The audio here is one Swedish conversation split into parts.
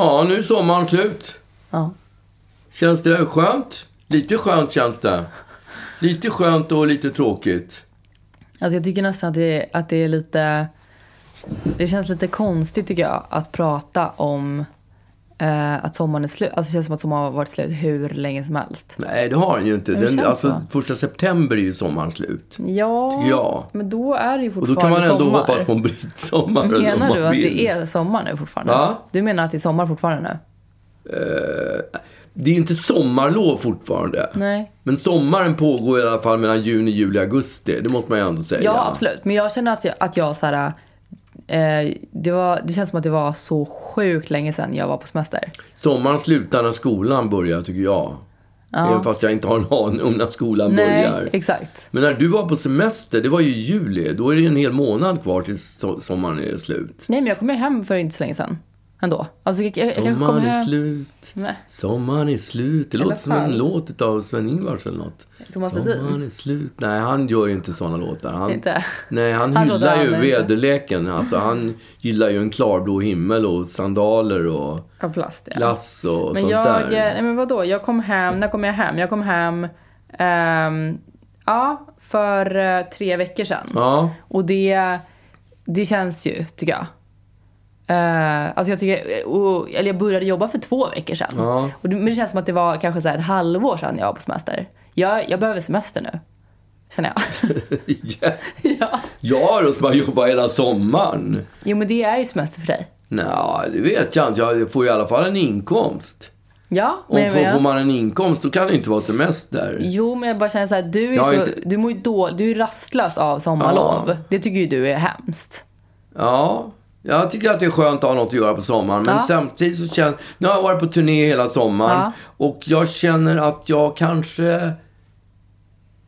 Ja, nu är sommaren slut. Ja. Känns det skönt? Lite skönt känns det. Lite skönt och lite tråkigt. Alltså jag tycker nästan att det, att det är lite... Det känns lite konstigt tycker jag att prata om eh, att sommaren är slut. Alltså det känns som att sommaren har varit slut hur länge som helst. Nej, det har den ju inte. Den, alltså, så. första september är ju sommaren slut. Ja, Tycker jag. men då är det ju Och fortfarande då kan man ändå sommar. hoppas på en brittsommar. eller om Menar du att det är sommar nu fortfarande? Va? Du menar att det är sommar fortfarande nu? Det är ju inte sommarlov fortfarande. Nej. Men sommaren pågår i alla fall mellan juni, juli, augusti. Det måste man ju ändå säga. Ja, absolut. Men jag känner att jag, att jag så här, eh, det, var, det känns som att det var så sjukt länge sedan jag var på semester. Sommaren slutar när skolan börjar, tycker jag. Även fast jag inte har en aning om när skolan börjar. Nej, exakt. Men när du var på semester, det var ju juli. Då är det ju en hel månad kvar tills so- sommaren är slut. Nej, men jag kom ju hem för inte så länge sedan. Ändå. Alltså, jag, jag, Sommaren är slut. Nej. Sommaren är slut. Det låter som en låt av Sven-Ingvars eller något. Thomas Sommaren är slut. Nej, han gör ju inte sådana låtar. Han, Inte? Nej, han Han hyllar ju väderleken. Alltså, han gillar ju en klarblå himmel och sandaler och Av plast, ja. glass och Men sånt jag, där. nej men vadå, jag kom hem, när kom jag hem? Jag kom hem, ehm, ja, för eh, tre veckor sedan. Ja, Och det, det känns ju, tycker jag. Eh, alltså jag tycker, och, eller jag började jobba för två veckor sedan. Ja. Och det, men det känns som att det var kanske så ett halvår sedan jag var på semester. Jag, jag behöver semester nu. Känner jag. ja. ja. ja då ska man jobba hela sommaren. Jo men det är ju semester för dig. Nej, det vet jag inte. Jag får i alla fall en inkomst. Ja, Om men, får, men, får man en inkomst, då kan det inte vara semester. Jo, men jag bara känner så här, du är, har så, inte- du mår ju då, du är rastlös av sommarlov. Ja. Det tycker ju du är hemskt. Ja, jag tycker att det är skönt att ha något att göra på sommaren. Men Ja. samtidigt så känner Nu har jag varit på turné hela sommaren. Ja. Och jag känner att jag kanske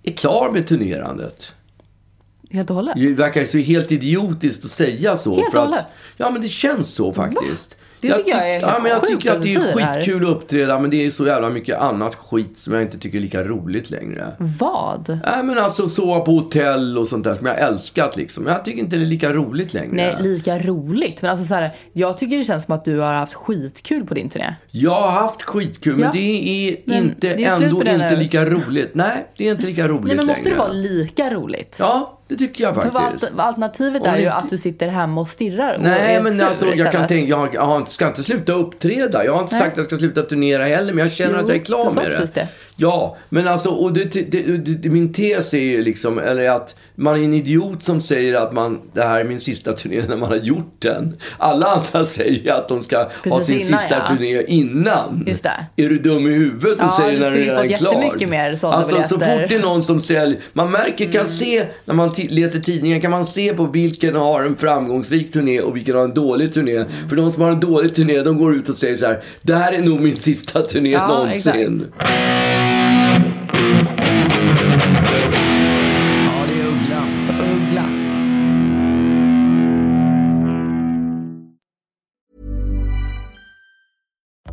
är klar med turnerandet. Helt och hållet. Det verkar så helt idiotiskt att säga så. Helt för och att, hållet? Ja, men det känns så faktiskt. Det tycker jag tyck- är ja, men Jag tycker att det är skitkul att uppträda, men det är så jävla mycket annat skit som jag inte tycker är lika roligt längre. Vad? Nej, men alltså sova på hotell och sånt där som jag älskat liksom. Jag tycker inte det är lika roligt längre. Nej, lika roligt. Men alltså så här, jag tycker det känns som att du har haft skitkul på din turné. Jag har haft skitkul, men Ja. det är Men inte, det är ändå inte nu. lika roligt. Nej, det är inte lika roligt Nej, men måste längre. det vara lika roligt? Ja, det tycker jag För faktiskt. alt- alternativet är ju att du sitter hemma och stirrar och Nej, är men sur alltså, jag kan tänka, jag, jag ska inte sluta uppträda. Jag har inte Nej. sagt att jag ska sluta turnera heller, men jag känner Jo, att jag är klar med det. det. Ja, men alltså, och det, det, det, min tes är ju liksom, eller att man är en idiot som säger att man, det här är min sista turné när man har gjort den. Alla andra säger att de ska ha Precis sin innan, sista ja. turné innan. Just det. Är du dum i huvudet som Ja, säger när ju redan är fått klar? mer Alltså så biljetter. fort det är någon som säljer, man märker, kan se, när man läser tidningen kan man se på vilken har en framgångsrik turné och vilken har en dålig turné. För de som har en dålig turné, de går ut och säger så här, det här är nog min sista turné Ja, någonsin. exakt.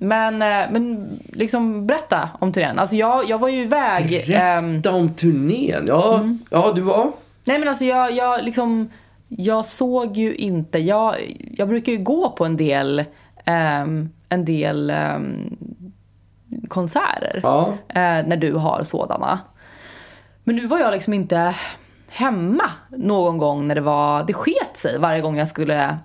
Men, eh, men liksom berätta om turnén. Alltså jag, jag var ju iväg. ehm, Berätta om turnén. Ja, Mm. ja du var? nej men alltså jag, jag liksom. Jag såg ju inte. Jag, jag brukar ju gå på en del. ehm, en del ehm, konserter. Ja. eh, när du har sådana. Men nu var jag liksom inte hemma någon gång när det var, det sket sig varje gång jag skulle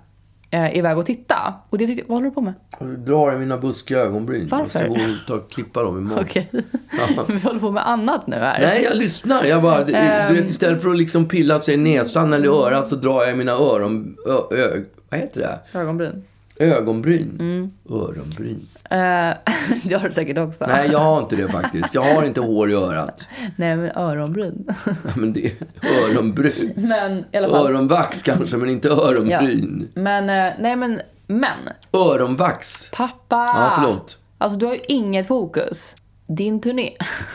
eh, iväg och titta. Och det tyckte, vad håller du på med? Jag drar i mina buskiga ögonbryn. Varför? Jag ska gå och ta och klippa dem imorgon. Okej. Vi håller på med annat nu här. Nej, jag lyssnar. Jag bara, du Ehm. vet, istället för att liksom pilla sig i näsan eller örat så drar jag i mina öron... Ö, ö, vad heter det? Ögonbryn. Ögonbryn. Mm. Öronbryn. Eh, det har du säkert också. Nej, jag har inte det faktiskt. Jag har inte hår i örat. Nej, men öronbryn. Ja, Men det är öronbryn. men i alla fall. Öronvax kanske, men inte öronbryn. Men, eh, nej men, men. Öronvax. Pappa. Ja, förlåt. Alltså du har ju inget fokus. Din turné.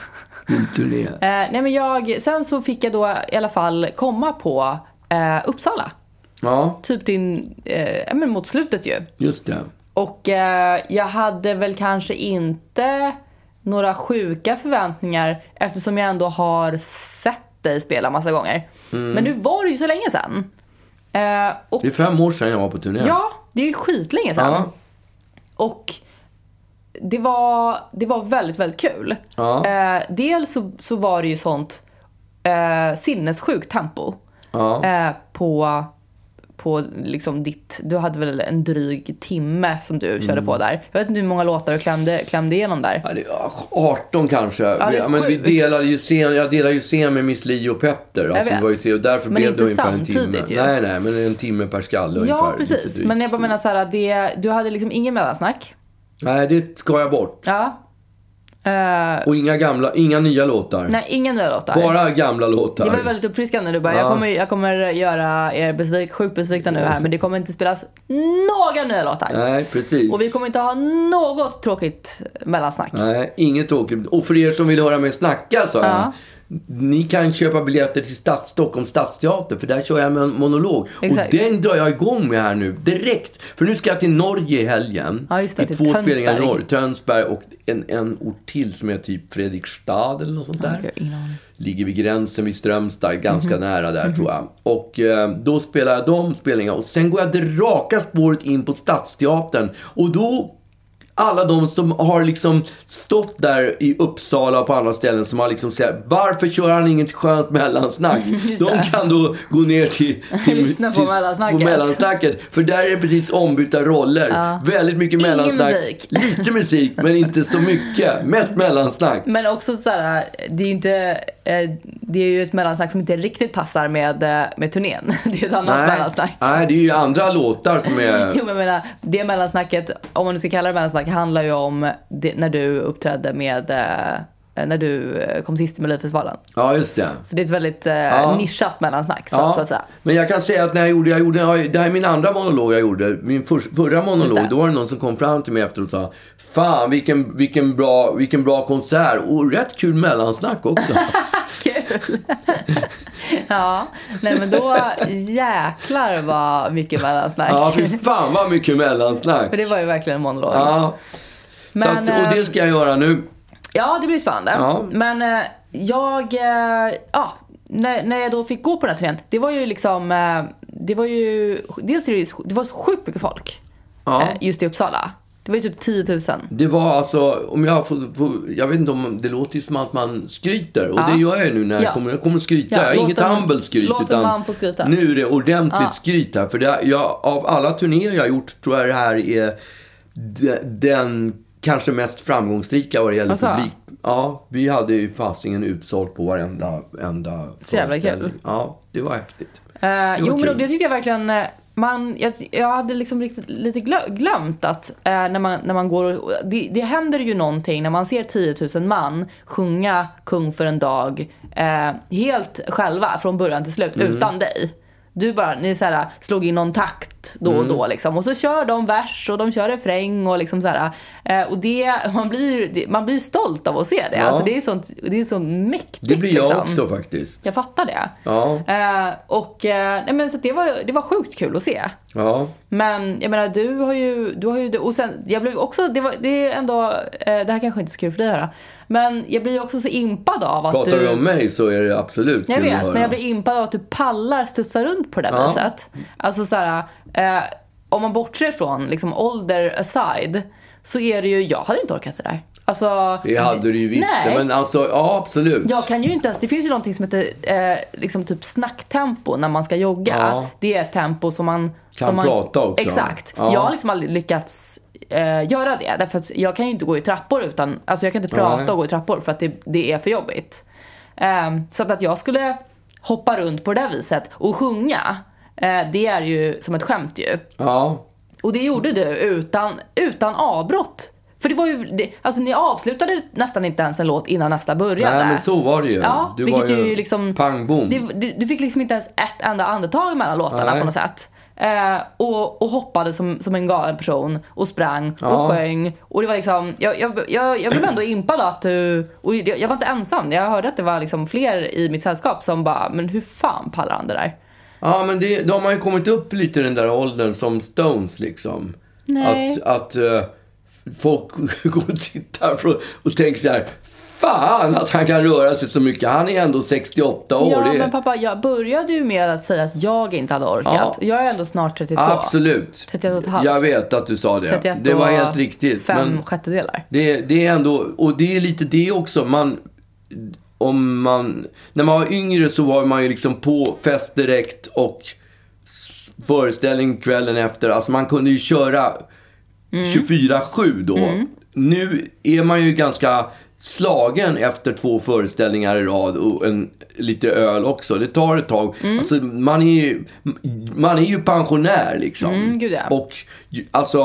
Min turné. Eh, nej men jag, sen så fick jag då i alla fall komma på Uppsala. Ja, Typ din, eh, men mot slutet ju. just det. Och eh, jag hade väl kanske inte några sjuka förväntningar eftersom jag ändå har sett dig spela massa gånger. Mm. Men nu var det ju så länge sedan. Eh, och Det är fem år sedan jag var på turné. ja, det är ju skitlänge sedan. Ja. Och det var, det var väldigt, väldigt kul. Ja. Eh, dels så, så var det ju sånt eh, sinnessjukt tempo Ja. eh, på, på liksom ditt... Du hade väl en dryg timme som du körde på där. Jag vet inte hur många låtar du klämde, klämde igenom där. Ja, det är 18 kanske. det är Ja, men vi delade ju scen, jag delade ju scen med Miss Li och Petter. Alltså, vet. det var ju tre, och därför Men blev det ungefär en timme. ju. Nej, nej, men en timme per skalle ungefär. Ja, precis. Men jag bara menar så här, att det, du hade liksom ingen mellansnack. Nej, det ska jag bort. Ja. Eh, Och inga gamla, inga nya låtar. nej, inga nya låtar. Bara gamla låtar. Det var väldigt uppfriskande. Du bara, jag, kommer, jag kommer göra er besvik, sjukt besvikna nu här, men det kommer inte spelas några nya låtar. Nej, precis. Och vi kommer inte ha något tråkigt mellansnack. Nej, inget tråkigt. Och för er som vill höra mig snacka sa jag. Ja. Ni kan köpa biljetter till Stads, Stockholms stadsteater för där kör jag med en monolog. Exakt. Och den drar jag igång med här nu direkt. För nu ska jag till Norge i helgen. Ja, just det, I två spelningar i Tönsberg. Norge. Tönsberg och en, en ort till som är typ Fredrikstad eller något sånt där. Aning. Ligger vid gränsen vid Strömstad, ganska Mhm. nära där tror jag. Och eh, då spelar jag de spelningarna. Och sen går jag det raka spåret in på Stadsteatern. Och då alla de som har liksom stått där i Uppsala och på andra ställen som har liksom sagt varför kör han inget skönt mellansnack? De kan då gå ner till, till, Lyssna på till- mellansnacket. på mellansnacket. För där är det precis ombytta roller. Väldigt mycket Ingen mellansnack. musik. Lite musik men inte så mycket. Mest mellansnack. Men också så här, det är ju inte, det är ju ett mellansnack som inte riktigt passar med, eh, med turnén. Det är ju ett annat mellansnack. nej, det är ju andra låtar som är... Jo men jag menar, det mellansnacket, om man nu ska kalla det mellansnack, handlar ju om det, när du uppträdde med, eh, när du eh, kom sist i Melodifestivalen. Ja, just det. Så det är ett väldigt eh, Ja. nischat mellansnack så, så att säga. Men jag kan säga att när jag gjorde, jag gjorde, det här är min andra monolog jag gjorde. Min för, förra monolog, då var det någon som kom fram till mig efter och sa Fan vilken, vilken, bra, vilken bra konsert och rätt kul mellansnack också. Kul! ja, nej men då jäklar vad mycket mellansnack. ja, fy fan vad mycket mellansnack. För det var ju verkligen en monolog. Ja. Men, att, och det ehm, ska jag göra nu. Ja, det blir spännande. Ja. Men eh, jag, eh, ja, när, när jag då fick gå på den här turnén, det var ju liksom, eh, det var ju, dels är det, det var så sjukt mycket folk Ja. eh, just i Uppsala. Det var ju typ 10 000. Det var alltså, om jag får, får, jag vet inte om, det låter ju som att man skryter. Och Ja. det gör jag nu när jag Ja. kommer, jag kommer skryta. Ja, jag har inget humble skryt. låt utan man få skryta. Nu är det ordentligt Ja. skryt här. För det, jag, av alla turnéer jag har gjort tror jag det här är de, den kanske mest framgångsrika vad det gäller Alltså? publik. Ja, vi hade ju fastingen utsålt på varenda enda Så jävla kul. Ja, det var häftigt. Eh, var jo, men kul. det tycker jag verkligen. Man, jag, jag hade liksom riktigt, lite glö- glömt att eh, när, man, när man går och, det, det händer ju någonting när man ser 10 000 man sjunga Kung för en dag eh, helt själva från början till slut Mm. utan dig. Du bara, ni så här, slog in någon takt då Mm. och då liksom. Och så kör de vers och de kör refräng och liksom så här. Eh, och det, man blir, man blir stolt av att se det. Ja. Alltså det är, sånt, det är så mäktigt. Det blir jag liksom. också faktiskt. Jag fattar det. Ja. Eh, och eh, nej men så det, var, det var sjukt kul att se. Ja. Men jag menar, du har ju... Du har ju och sen, jag blev också... Det, var, det är ändå... Det här kanske inte är så kul för dig att höra. Men jag blir också så impad av att Pratar du... du om mig så är det absolut Jag vet, men jag blir impad av att du pallar studsa runt på det Ja. viset. Alltså så här, eh, om man bortser från liksom ålder aside, så är det ju... Jag hade inte orkat det där. Alltså... Det hade du ju visst. Nej. Men alltså, ja absolut. Jag kan ju inte ens, det finns ju någonting som heter eh, liksom typ snacktempo när man ska jogga. Ja. Det är ett tempo som man Kan som man, prata också. Exakt. Ja. Jag har liksom aldrig lyckats eh, göra det. Därför att jag kan ju inte gå i trappor utan, alltså jag kan inte prata Nej. och gå i trappor för att det, det är för jobbigt. Ehm, så att, att jag skulle hoppa runt på det där viset och sjunga, eh, det är ju som ett skämt ju. Ja. Och det gjorde du utan, utan avbrott. För det var ju, det, alltså ni avslutade nästan inte ens en låt innan nästa började. Nej, men så var det ju. Ja, det vilket var ju liksom... Pang bom. Det, du, du fick liksom inte ens ett enda andetag mellan låtarna Nej. på något sätt. Eh, och, och hoppade som, som en galen person och sprang Ja. och sjöng. Och det var liksom, jag, jag, jag, jag blev ändå impad att du, och jag, jag var inte ensam. Jag hörde att det var liksom fler i mitt sällskap som bara, men hur fan pallar han det där? Ja, men det, de har ju kommit upp lite i den där åldern som Stones liksom. Nej. Att, att eh, folk går och tittar på- och tänker så här. Fan att han kan röra sig så mycket. Han är ändå 68 år. Ja, men pappa, jag började ju med att säga att jag inte hade orkat. Ja. Jag är ändå snart 32. Absolut. 31 och ett halvt. Jag vet att du sa det. 31 det var helt riktigt. Fem Men sjättedelar. det, det är ändå, och det är lite det också. Man, om man, när man var yngre så var man ju liksom på fest direkt och föreställning kvällen efter. Alltså man kunde ju köra 24-7 då. Nu är man ju ganska slagen efter två föreställningar i rad och en, lite öl också. Det tar ett tag. Alltså, man, är ju, man är ju pensionär liksom. Mm, gud ja. Och alltså...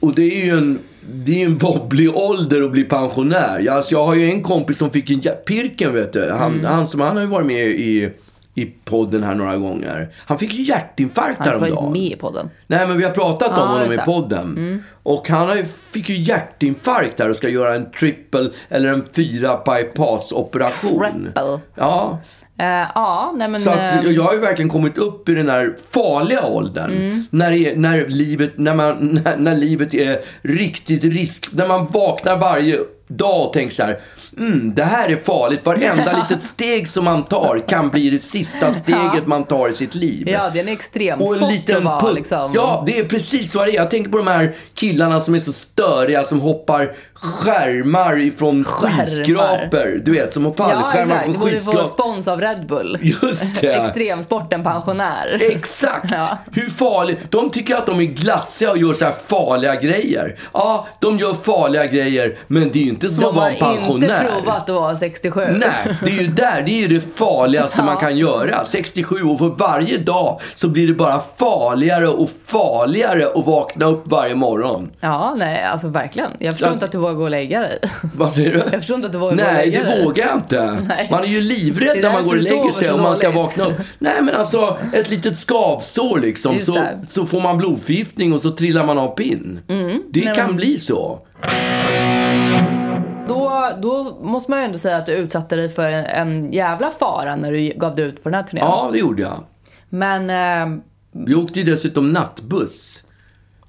Och det är ju en, det är en wobblig ålder att bli pensionär. Jag, alltså, jag har ju en kompis som fick en Pirken vet du. Han, Mm. han, som, han har ju varit med i, i podden här några gånger. Han fick ju hjärtinfarkt Han var häromdagen. med i podden. Nej, men vi har pratat om Ja, honom i det. Mm. podden. Och han ju, fick ju hjärtinfarkt här och ska göra en triple eller en fyra bypass operation. Triple. Ja, Eh, ja, nej men... så att eh, jag har ju verkligen kommit upp i den här farliga åldern. Mm. När, när, livet, när, man, när, när livet är riktigt risk. När man vaknar varje dag och tänker så här. Mm, det här är farligt. Varenda litet steg som man tar kan bli det sista steget man tar i sitt liv. Ja, det är en extrem Och en liten att vara liksom... Ja, det är precis vad det är. Jag tänker på de här killarna som är så störiga som hoppar skärmar ifrån skyskrapor. Du vet, som har Ja, fallskärmar exakt. från Du borde få skyskrapor. spons av Red Bull. Just det. Extremsporten pensionär. Exakt! Ja. Hur farligt? De tycker att de är glassiga och gör så här farliga grejer. Ja, de gör farliga grejer, men det är ju inte som att De vara har en pensionär. inte provat att vara 67. Nej, det är ju där, det är det farligaste man kan göra. 67 och för varje dag så blir det bara farligare och farligare att vakna upp varje morgon. Ja, nej, alltså verkligen. Jag förstår Så- inte att du vågar gå och lägga dig. Vad säger du? Jag förstår inte att du vågar gå och Nej, lägga det dig. vågar jag inte. Nej. Man är ju Det livrädd är när man går och lägger sig om man ska vakna upp. Nej, men alltså ett litet skavsår liksom. Just Så, det. så får man blodförgiftning och så trillar man av pinn. Mm. Det kan bli så. Då, då måste man ju ändå säga att du utsatte dig för en, en jävla fara när du gav dig ut på den här turnén. Ja, det gjorde jag. Men eh, Vi åkte ju dessutom nattbuss.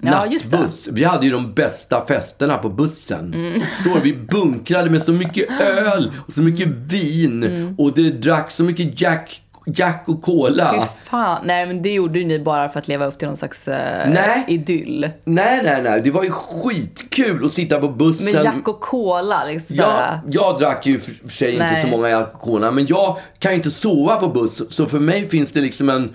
Ja, just det. Nattbuss. Vi hade ju de bästa festerna på bussen. Mm. Står vi bunkrade med så mycket öl och så mycket vin. Mm. Och det drack så mycket Jack, Jack och Cola. fy fan. Nej, men det gjorde ju ni bara för att leva upp till någon slags eh, Nej. idyll. Nej, nej, nej. Det var ju skitkul att sitta på bussen. Med Jack och Cola. Liksom, Ja, jag drack ju för sig inte Nej. så många Jack och Cola, men jag kan ju inte sova på buss. Så för mig finns det liksom en...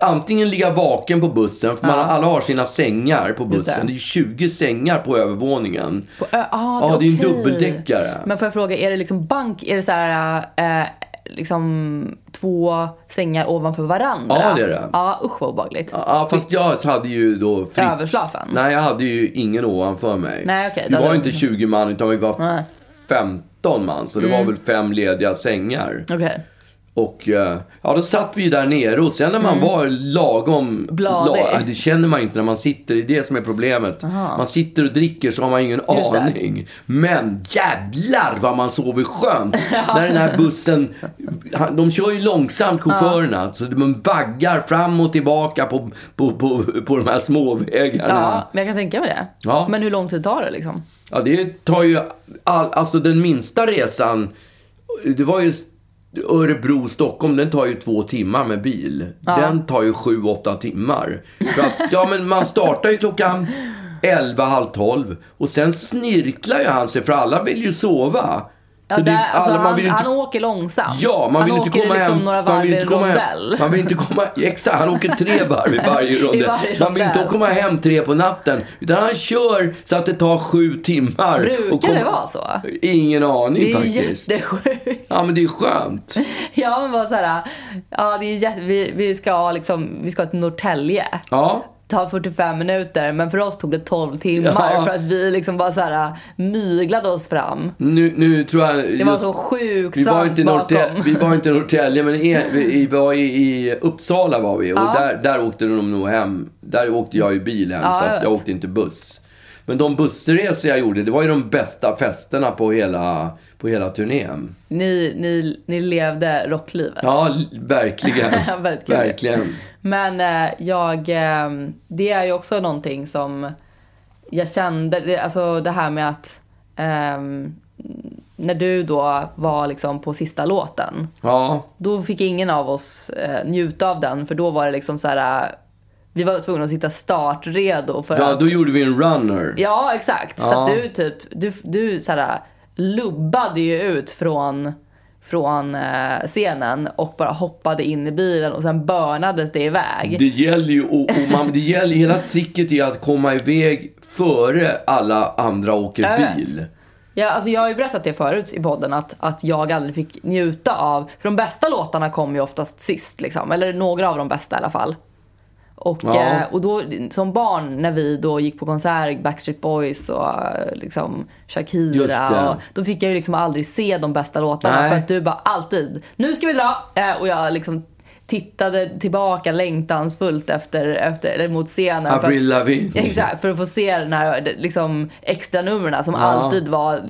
Antingen ligga vaken på bussen, för man, alla har sina sängar på bussen. det. Det. är 20 sängar på övervåningen. På ö- ah, Ja, det är en okej. dubbeldäckare. Men får jag fråga, är det liksom bank, är det så här, eh, liksom två sängar ovanför varandra? Ja, det är det. Ja, usch vad obehagligt. Ja, fast jag hade ju då fritt. Överslafen? Nej, jag hade ju ingen ovanför mig. Nej, okej, Vi var ju inte 20 man, utan vi var Nej. Mm. 15 man. Så det var väl fem lediga sängar. Okej. Och eh, ja, då satt vi där nere och sen när man var lagom... Mm. Bladig. ja, det känner man inte när man sitter, det är det som är problemet. Man sitter och dricker så har man ingen Just aning. Men jävlar vad man sover skönt! när den här bussen, de kör ju långsamt chaufförerna. Så de vaggar fram och tillbaka på, på, på, på de här småvägarna. Ja, men jag kan tänka mig det. Ja. Men hur lång tid tar det liksom? Ja, det tar ju... All, alltså den minsta resan, det var ju Örebro-Stockholm, den tar ju två timmar med bil. Den tar ju sju, åtta timmar. För att, ja men man startar ju klockan 11, halv 12 och sen snirklar ju han sig för alla vill ju sova. Ja, Så det- där, alltså, alla- man han, vill inte- han åker långsamt. Ja, man han vill inte åker komma liksom hem. några man varv vill i inte komma hem. rondell. Man vill inte komma, exakt, han åker tre varv i varje rondell. Man vill inte komma hem tre på natten. Utan han kör så att det tar sju timmar. Brukar kom- det vara så? Ingen aning Det är faktiskt. jättesjukt. Ja, men det är skönt. Ja, men bara så här, ja, det är jätte, vi, vi, ska liksom, vi ska till Norrtälje. Ja. Tar 45 minuter, men för oss tog det 12 timmar Ja. för att vi liksom bara så här myglade oss fram. Nu, nu tror jag... Det var så sjukt vi var, inte bakom. vi var inte i Norrtälje, men i, vi var i, i Uppsala var vi. Och Ja. där, där åkte de nog hem. Där åkte jag i bil hem, Ja, så jag jag åkte inte buss. Men de bussresor jag gjorde, det var ju de bästa festerna på hela, på hela turnén. Ni, ni, ni levde rocklivet. Ja, verkligen. Kul. verkligen. Men eh, jag, eh, det är ju också någonting som jag kände, alltså det här med att ehm, när du då var liksom på sista låten, Ja, då fick ingen av oss eh, njuta av den för då var det liksom så här, vi var tvungna att sitta startredo för ja att då gjorde vi en runner. Ja, exakt. Så Ja. att du typ, du, du såhär, lubbade ju ut från, från eh, scenen och bara hoppade in i bilen och sen börnades det iväg. Det gäller ju, och, och man, det gäller, hela tricket är att komma iväg före alla andra åker bil. Ja, alltså jag har ju berättat det förut i podden att, att jag aldrig fick njuta av, för de bästa låtarna kom ju oftast sist liksom, eller några av de bästa i alla fall. Och, Ja. eh, och då som barn när vi då gick på konsert, Backstreet Boys och eh, liksom Shakira. Och, då fick jag ju liksom aldrig se de bästa låtarna Nej. för att du bara alltid, nu ska vi dra! Eh, och jag liksom tittade tillbaka längtansfullt efter, efter, eller mot scenen. Avril Lavigne. Exakt, för att få se den här liksom, extra numren som Ja. alltid var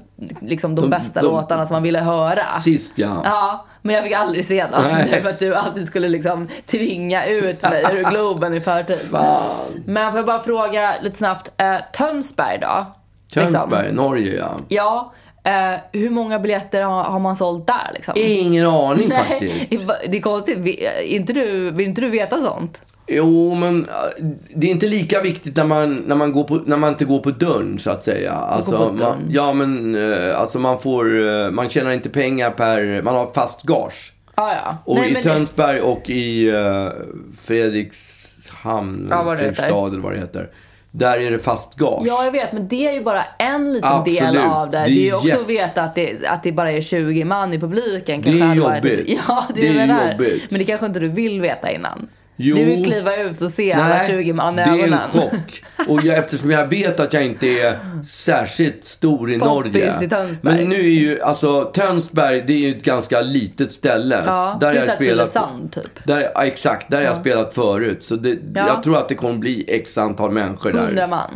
liksom, de, De- bästa de- låtarna som man ville höra. Sist ja. Ja, men jag fick aldrig se dem. Nej. För att du alltid skulle liksom tvinga ut mig ur Globen i förtid. Fan. Men får jag bara fråga lite snabbt. Eh, Tönsberg då? Tönsberg, Liksom. Norge ja. Ja. Eh, hur många biljetter har, har man sålt där liksom? Ingen aning faktiskt. det är konstigt. Vi- Inte du, vill inte du veta sånt? Jo, men äh, det är inte lika viktigt när man, när man, går på, när man inte går på dörren så att säga. Alltså, på man, ja, men äh, alltså man får, äh, man tjänar inte pengar per, man har fast gage. Ah, ja. Och Nej, i Tönsberg och i uh, Fredrikshamn, Ja, vad det Fredrikstad heter. eller vad det heter. Där är det fast gage. Ja, jag vet, men det är ju bara en liten Absolut. del av det. Det är Det är ju också att veta att det, att det bara är 20 man i publiken. Det är varit- jobbigt. Ja, det, Det är är det jobbigt. Men det kanske inte du vill veta innan. Jo. Du vill kliva ut och se alla 20 man i det är en ögonen. chock. Och jag, eftersom jag vet att jag inte är särskilt stor i Poppis Norge. i Tönsberg. Men nu är ju, alltså Tönsberg, det är ju ett ganska litet ställe. Ja, där jag spelat. Tylösand typ. Där, ja, exakt, där har jag spelat förut. Så det, Ja. jag tror att det kommer bli x antal människor där. 100 man.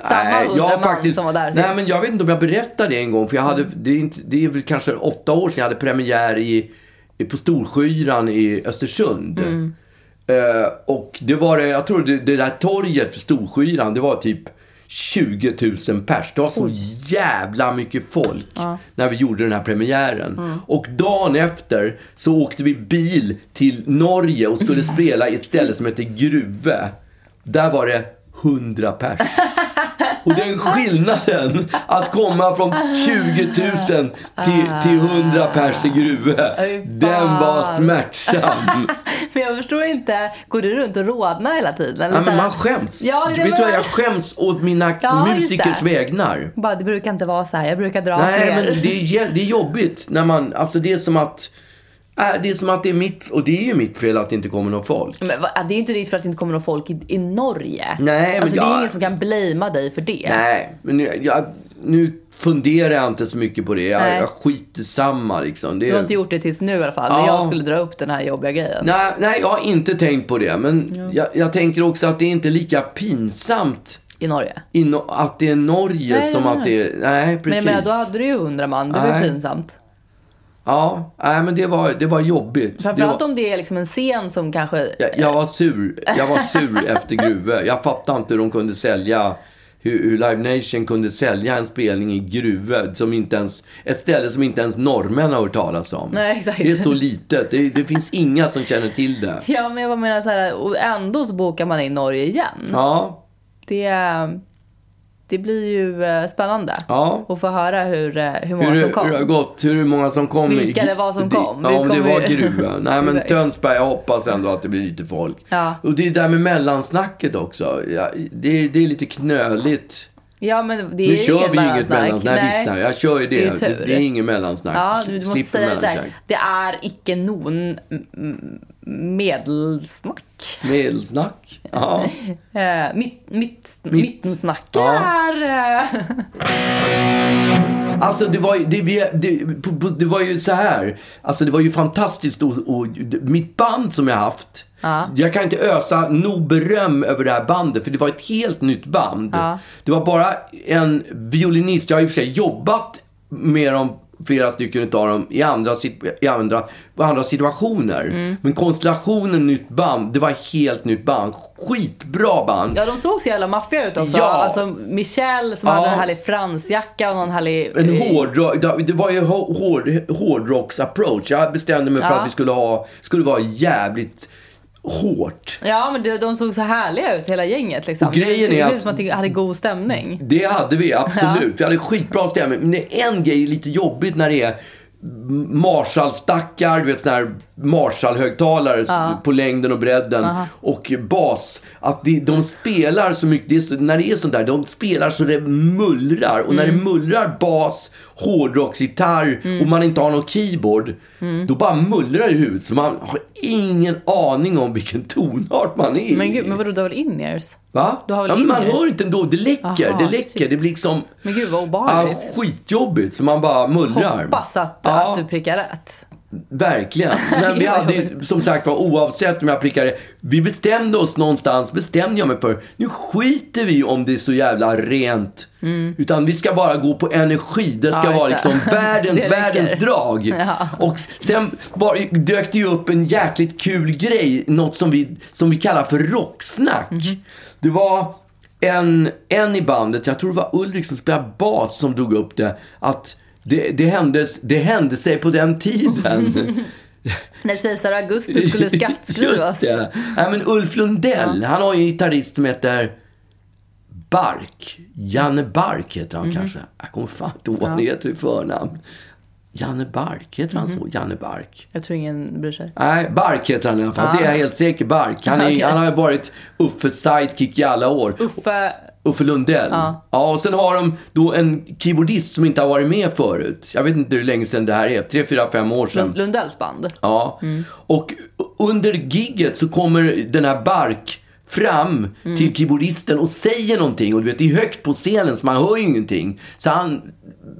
Samma Nej, 100 jag man faktiskt, som var där Nej, men jag vet inte om jag berättade det en gång. För jag hade, det, är inte, det är väl kanske åtta år sedan jag hade premiär i, i, på Storskyran i Östersund. Mm. Eh, och det var det, jag tror det, det där torget för Storskyran, det var typ 20 000 pers. Det var så jävla mycket folk när vi gjorde den här premiären. Mm. Och dagen efter så åkte vi bil till Norge och skulle spela i ett ställe som heter Gruve. Där var det 100 pers. Och den skillnaden att komma från 20 000 till, till 100 pers i Gruve, Oj, den var smärtsam. Men jag förstår inte, går du runt och rodnar hela tiden? Eller Ja, men man skäms. Ja, det Vet du vad, jag skäms åt mina Ja, musikers det. vägnar. Bara, det brukar inte vara så här. Jag brukar dra Nej, men det är, det är jobbigt när man, alltså det är som att, äh, det är som att det är mitt, och det är ju mitt fel att det inte kommer någon folk. Men, va- det är ju inte ditt för att det inte kommer någon folk i, i Norge. Nej, men alltså, Det jag- är ingen som kan blamea dig för det. Nej, men nu, jag, nu funderar jag inte så mycket på det. Jag, Nej. jag skiter samma liksom. Det, Du har inte gjort det tills nu i alla fall. När Ja. jag skulle dra upp den här jobbiga grejen. nej, nej, jag har inte tänkt på det. Men jag, jag tänker också att det är inte lika pinsamt I Norge. i no, att det är Norge Nej, som nej, att det är... Nej, Men precis. jag menar, då hade du ju hundra man. Det var ju pinsamt. Ja, nej, men det var, det var jobbigt. Det Framförallt var, om det är liksom en scen som kanske... jag, jag var sur. Jag var sur efter Gruve. Jag fattar inte hur de kunde sälja hur, Live Nation kunde sälja en spelning i Gruve, som inte ens, ett ställe som inte ens norrmän har hört talas om. Nej, exakt. Det är så litet. Det, det finns inga som känner till det. Ja, men jag menar så här, och ändå så bokar man in Norge igen. Ja, Det, det blir ju eh, spännande Ja. att få höra hur, eh, hur många Hur, som kom. hur det har gått, hur många som kom. Vilka det var som kom. Ja, om det var Grua. Nej, men. Tönsberg, jag hoppas ändå att det blir lite folk. Ja. Och det är där med mellansnacket också. Ja, det, det är lite knöligt. Ja, men det är Nu kör vi inget mellansnack. mellansnack. Nej, visst, nej, jag kör ju det. Det är Det, det är inget mellansnack. Ja, du måste Slipper säga mellansnack. det är icke non medelsnack. Medelsnack. Ja. Eh, mitt, mitt, Mitt. Mittensnack är... Eh, Alltså det var, ju- det, det, det var ju så här. Alltså det var ju fantastiskt. Och, och, mitt band som jag haft. Ja. Jag kan inte ösa nog beröm över det här bandet. För det var ett helt nytt band. Ja. Det var bara en violinist. Jag har i och för sig jobbat med dem. Flera stycken utav dem i andra, i andra, i andra situationer. Mm. Men konstellationen nytt band, det var helt nytt band. Skitbra band. ja, de såg så jävla maffiga ut också. Ja. Alltså Michelle som Ja. hade en härlig fransjacka och någon härlig... En eh, hårdrock, det var ju hå- hård, hårdrocks approach. Jag bestämde mig för Ja. att vi skulle ha, skulle vara jävligt hårt. Ja, men de, de såg så härliga ut hela gänget liksom. Och grejen det såg är ut som att de hade god stämning. Det hade vi absolut. Vi hade skitbra stämning. Men är en grej lite jobbigt när det är Marshall-stackar, du vet sådana här Marshall-högtalare på längden och bredden. Och bas. Att de, de spelar så mycket, det är när det är sånt där, de spelar så det mullrar. Och när det mullrar bas, hårdrocksgitarr och man inte har någon keyboard. Då bara mullrar det i huvudet. Så man har ingen aning om vilken tonart man är. Men gud, men vadå, du har väl in-ears? Va? Du har väl ja, men man hör inte ändå. Det läcker. Aha, det läcker. shit. Det blir liksom... Men gud vad Ja, obehagligt. skitjobbigt. Så man bara mullrar. Hoppas att, Ja. att du prickar rätt. Verkligen. Men vi hade som sagt var, oavsett om jag prickade. Vi bestämde oss någonstans, bestämde jag mig för. Nu skiter vi om det är så jävla rent. Utan vi ska bara gå på energi. Det ska Mm. Ja, vara det. liksom världens, Det räcker. världens drag. Ja. Och sen bara, dök det ju upp en jäkligt kul grej. Något som vi, som vi kallar för rocksnack. Mhm. Det var en, en i bandet, jag tror det var Ulrik som spelade bas som drog upp det. Att det, det, hände, det hände sig på den tiden. När kejsar Augustus skulle skattskrivas. Just det. Nej, men Ulf Lundell, han har ju en gitarrist som heter Bark. Janne Bark heter Mhm. han kanske. Jag kommer fan inte ihåg vad han heter i förnamn. Janne Bark, heter han Mhm. så? Janne Bark. Jag tror ingen bryr sig. Nej, Bark heter han i alla fall. Det är jag helt säker. Bark. Han, är, Okej. han har varit Uffes sidekick i alla år. Uffe, Uffe Lundell. Ja. och sen har de då en keyboardist som inte har varit med förut. Jag vet inte hur länge sedan det här är. Tre, fyra, fem år sedan. Lund, Lundells band. Ja. Och under gigget så kommer den här Bark fram till keyboardisten och säger någonting. Och du vet, det är högt på scenen så man hör ju ingenting. Så han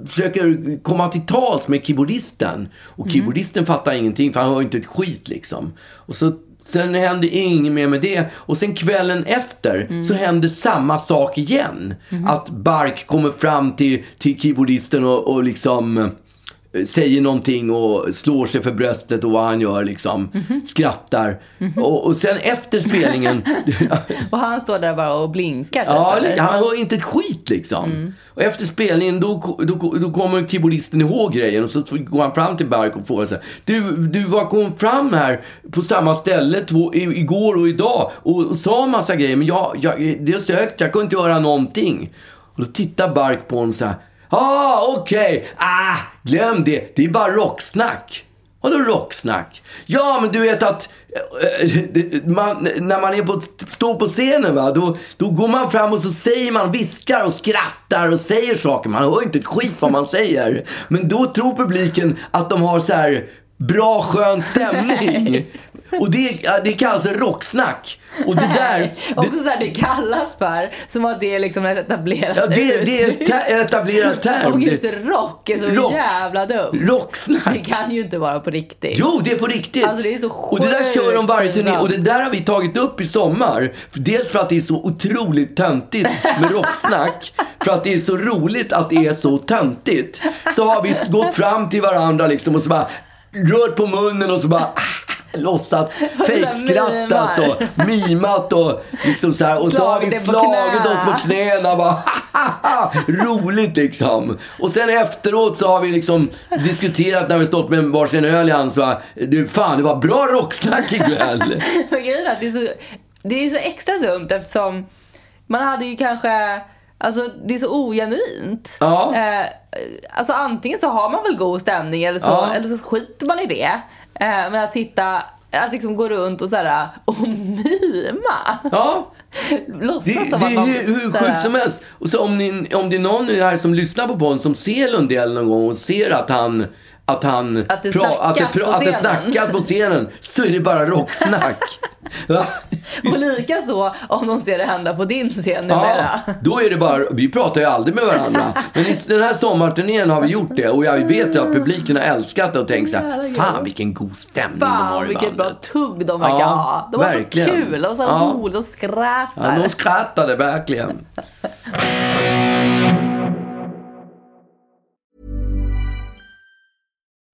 försöker komma till tals med keyboardisten. Och keyboardisten fattar ingenting för han hör inte ett skit liksom. Och så Sen händer inget mer med det. Och sen kvällen efter så händer samma sak igen. Att Bark kommer fram till, till keyboardisten och, och liksom säger någonting och slår sig för bröstet och vad han gör liksom. Skrattar. Och, och sen efter spelningen. Och han står där bara och blinkar. ja, eller? han hör inte ett skit liksom. Och efter spelningen då, då, då kommer keyboardisten ihåg grejen och så går han fram till Bark och frågar sig. Du, du var kom fram här på samma ställe två, i, igår och idag och, och sa massa grejer men jag, jag, det är så högt, jag kunde inte göra någonting. Och då tittar Bark på honom så här. Ah, okej. Ah, glöm det. Det är bara rocksnack. Vadå rocksnack? Ja, men du vet att eh, eh, man, när man är på, står på scenen, va, då, då går man fram och så säger man, viskar och skrattar och säger saker. Man hör inte ett skit vad man säger. Men då tror publiken att de har så här bra skön stämning. Och det, det kallas rocksnack. Och det där... Också så här, det kallas för, som att det är liksom ett etablerat Ja, det, det är en etablerad term. Och just rock är så Rock. jävla dumt. Rocksnack. Det kan ju inte vara på riktigt. Jo, det är på riktigt. Alltså, det är så och det där sjukt kör de varje turné. Och det där har vi tagit upp i sommar. Dels för att det är så otroligt töntigt med rocksnack. för att det är så roligt att det är så töntigt. Så har vi gått fram till varandra liksom och så bara rört på munnen och så bara låtsats fejkskrattat och mimat och liksom så här. Och så har vi Slagit oss på knäna bara roligt liksom. Och sen efteråt så har vi liksom diskuterat när vi stått med varsin öl i hand så bara, du fan det var bra rocksnack ikväll. Men grejen är att det är så, det är så extra dumt eftersom man hade ju kanske Alltså det är så ogenuint. Ja. Eh, alltså antingen så har man väl god stämning eller så, Ja. eller så skiter man i det. Eh, men att sitta, att liksom gå runt och såhär och mima. Ja, Låtsas det, som det att är man hur såhär- sjukt som helst. Och så om, ni, om det är någon här som lyssnar på podden som ser Lundell någon gång och ser att han att, han Att det pra- att, det, snackas på att det snackas på scenen så är det bara rocksnack. Va? Och lika så om de ser det hända på din scen Ja, numera. då är det bara, vi pratar ju aldrig med varandra. Men i den här sommarturnén har vi gjort det och jag vet att publiken har älskat det och tänkt så här, Jävla fan vilken god stämning de har Fan i vilket bra bandet. tugg de verkar Ja, ha. De var verkligen. så kul, de var så Ja. roliga, de skrattar. Ja, de skrattade verkligen.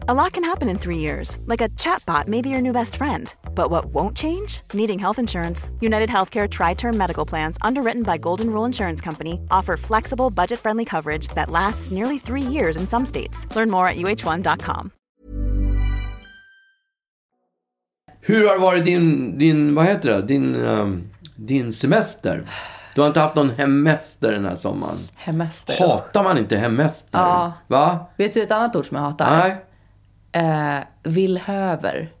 A lot can happen in three years, like a chatbot may be your new best friend. But what won't change? Needing health insurance. United Healthcare Tri Term Medical Plans, underwritten by Golden Rule Insurance Company, offer flexible, budget friendly coverage that lasts nearly three years in some states. Learn more at uh1.com. Hur har det varit din, din vad heter det, din, ehm, din semester? Du har inte haft någon hemester den här sommaren? Hemester. Hatar man inte hemester? Ja. Va? Vet du ett annat ord som jag hatar? Nej. Eh, villhöver.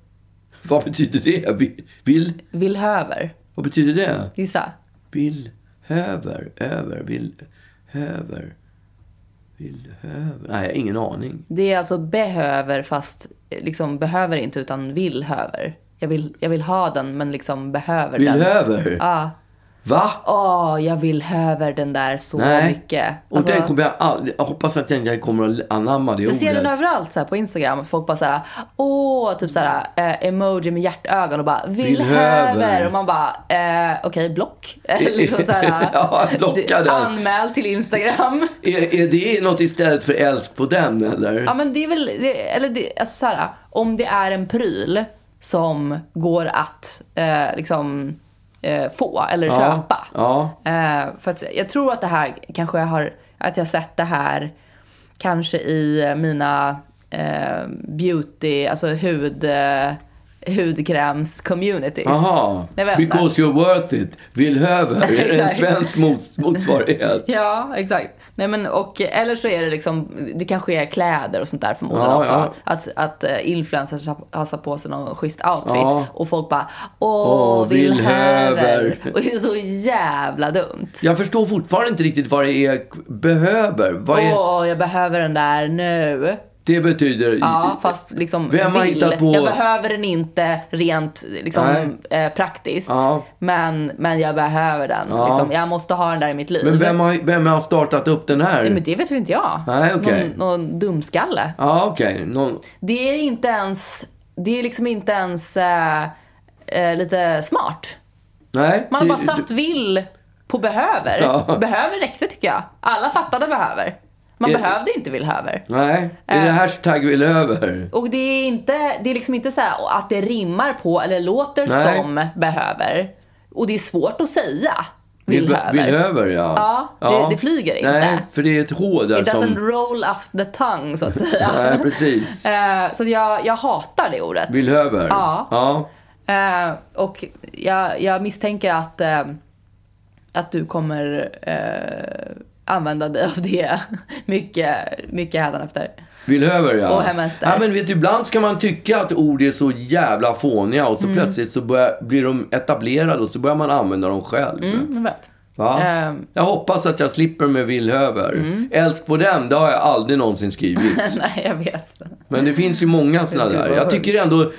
Vad betyder det? Vi- Vill? Villhöver. Vad betyder det? Gissa. Vill, höver, över, vill, höver, vill, höver. Nej, jag har ingen aning. Det är alltså behöver fast eh, liksom behöver inte utan villhöver. Jag vill, jag vill ha den men liksom behöver Vill, den. höver? Ja. Va? Åh, jag vill höver den där så Nej. mycket. Och Alltså, den kommer jag aldrig, jag hoppas att jag inte kommer att anamma det jag ordet. ser den överallt så här, på Instagram. Folk bara så här, åh, typ så här, eh, emoji med hjärtögon och bara vill höver. Och man bara, eh, okej, block. liksom så här, Ja, blocka den. Anmäl till Instagram. Är, är det något istället för älsk på den eller? Ja men det är väl, det, eller det, alltså så här, om det är en pryl som går att eh, liksom eh, få eller Ja, köpa. ja. Eh, för att jag tror att det här kanske jag har, att jag sett det här kanske i mina eh, beauty, alltså hud, eh, hudkräms-communities. Jaha, because you're worth it. Vill höver. Det en svensk mot, motsvarighet? Ja, exakt. Nej, men, och, eller så är det liksom, det kanske är kläder och sånt där förmodligen Ja, också. ja. Att, att uh, influencers har- satt på sig någon schysst outfit Ja. och folk bara åh, vill höver. Och det är så jävla dumt. Jag förstår fortfarande inte riktigt vad det är behöver. Vad är, Åh, jag behöver den där nu. Det betyder... Ja, fast liksom Vem har vill. hittat på- Jag behöver den inte rent liksom, eh, praktiskt. Ja. Men, men jag behöver den. Ja. Liksom. Jag måste ha den där i mitt liv. Men vem har, vem har startat upp den här? Nej, men det vet väl inte jag. Nej, okej. någon, någon dumskalle. Ja, okej. Någon... Det är inte ens, det är liksom inte ens eh, eh, lite smart. Nej. Man har det- bara satt vill på behöver. Ja. Behöver räckte tycker jag. Alla fattade behöver. Man Är- behövde inte vill höver. Nej. Är det Äh. hashtag vill höver? Och det är, inte, det är liksom inte så här att det rimmar på eller låter Nej. som behöver. Och det är svårt att säga vill, Vill, höver. vill höver, ja. Ja, det- det flyger inte. Nej, för det är ett H där It doesn't som... roll off the tongue så att säga. Nej, precis. Eh, så jag, jag hatar det ordet. Vill höver? Ja. ja. Eh, och jag, jag misstänker att, eh, att du kommer eh, använda dig av det mycket, mycket hädanefter. Vill höver, ja. Och hemester. Ja, men vet du, ibland ska man tycka att ord är så jävla fåniga och så Mm. plötsligt så börjar, blir de etablerade och så börjar man använda dem själv. Mm, jag vet. Va? Ehm. Jag hoppas att jag slipper med villhöver. Mm. Älsk på den, det har jag aldrig någonsin skrivit. Nej, jag vet. Men det finns ju många sådana där. Jag tycker ändå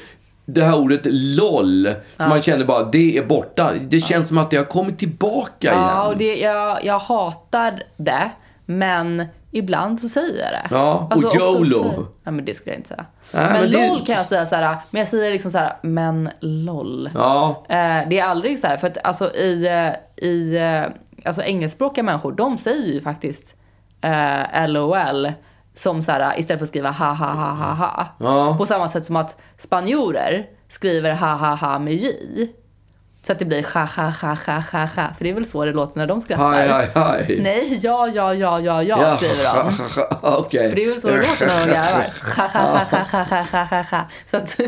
det här ordet LOL, som man känner bara, det är borta. Det känns som att det har kommit tillbaka Ja, igen. och det, jag, jag hatar det, men ibland så säger jag det. Ja, och också YOLO. säger- Nej, men det skulle jag inte säga. Nej, men men det- LOL kan jag säga så här, men jag säger liksom så här, men LOL. Ja, Eh, det är aldrig så här, för att alltså i, eh, i eh, alltså engelskspråkiga människor, de säger ju faktiskt eh, LOL som så här, istället för att skriva ha ha ha ha ha. Ja. På samma sätt som att spanjorer skriver ha ha ha med j. Så att det blir ha ha ha ha ha ha. För det är väl så det låter när de skrattar? Haj, haj, haj. Nej, ja, ja, ja, ja, ja, ja skriver de. Okej. Okay. För det är väl så det låter när de garvar. Ha ha ha ha ha ha ha ha. Så att,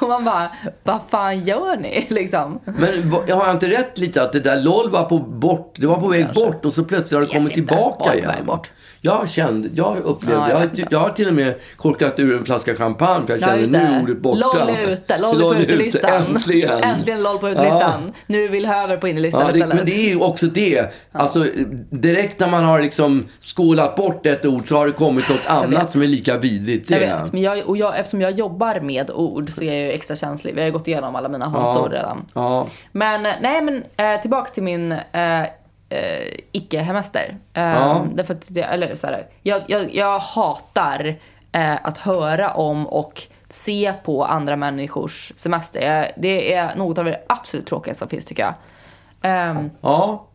och man bara, vad fan gör ni liksom? Men har jag inte rätt lite att det där LOL var på bort, det var på väg Kanske. bort och så plötsligt har det kommit tillbaka igen? Bort. Jag kände, jag upplevde, Ja, jag jag, jag har till och med korkat ur en flaska champagne för jag Ja, kände just nu är ordet borta. LOL är ute, LOL LOL på är utelistan. Äntligen. Äntligen LOL på utelistan. Nu vill Höver på innerlistan Ja, det, men det är ju också det. Alltså, direkt när man har liksom skålat bort ett ord så har det kommit något annat som är lika vidrigt. Jag vet, men jag, och jag, eftersom jag jobbar med ord så är jag ju extra känslig. Vi har ju gått igenom alla mina hatord redan. Ja. Men nej, men eh, tillbaka till min eh, eh, icke-hemester. Eh, Ja. Därför att, det, eller så här, jag, jag, jag hatar eh, att höra om och se på andra människors semester. Jag, det är något av det absolut tråkigaste som finns tycker jag. Ehm, ja.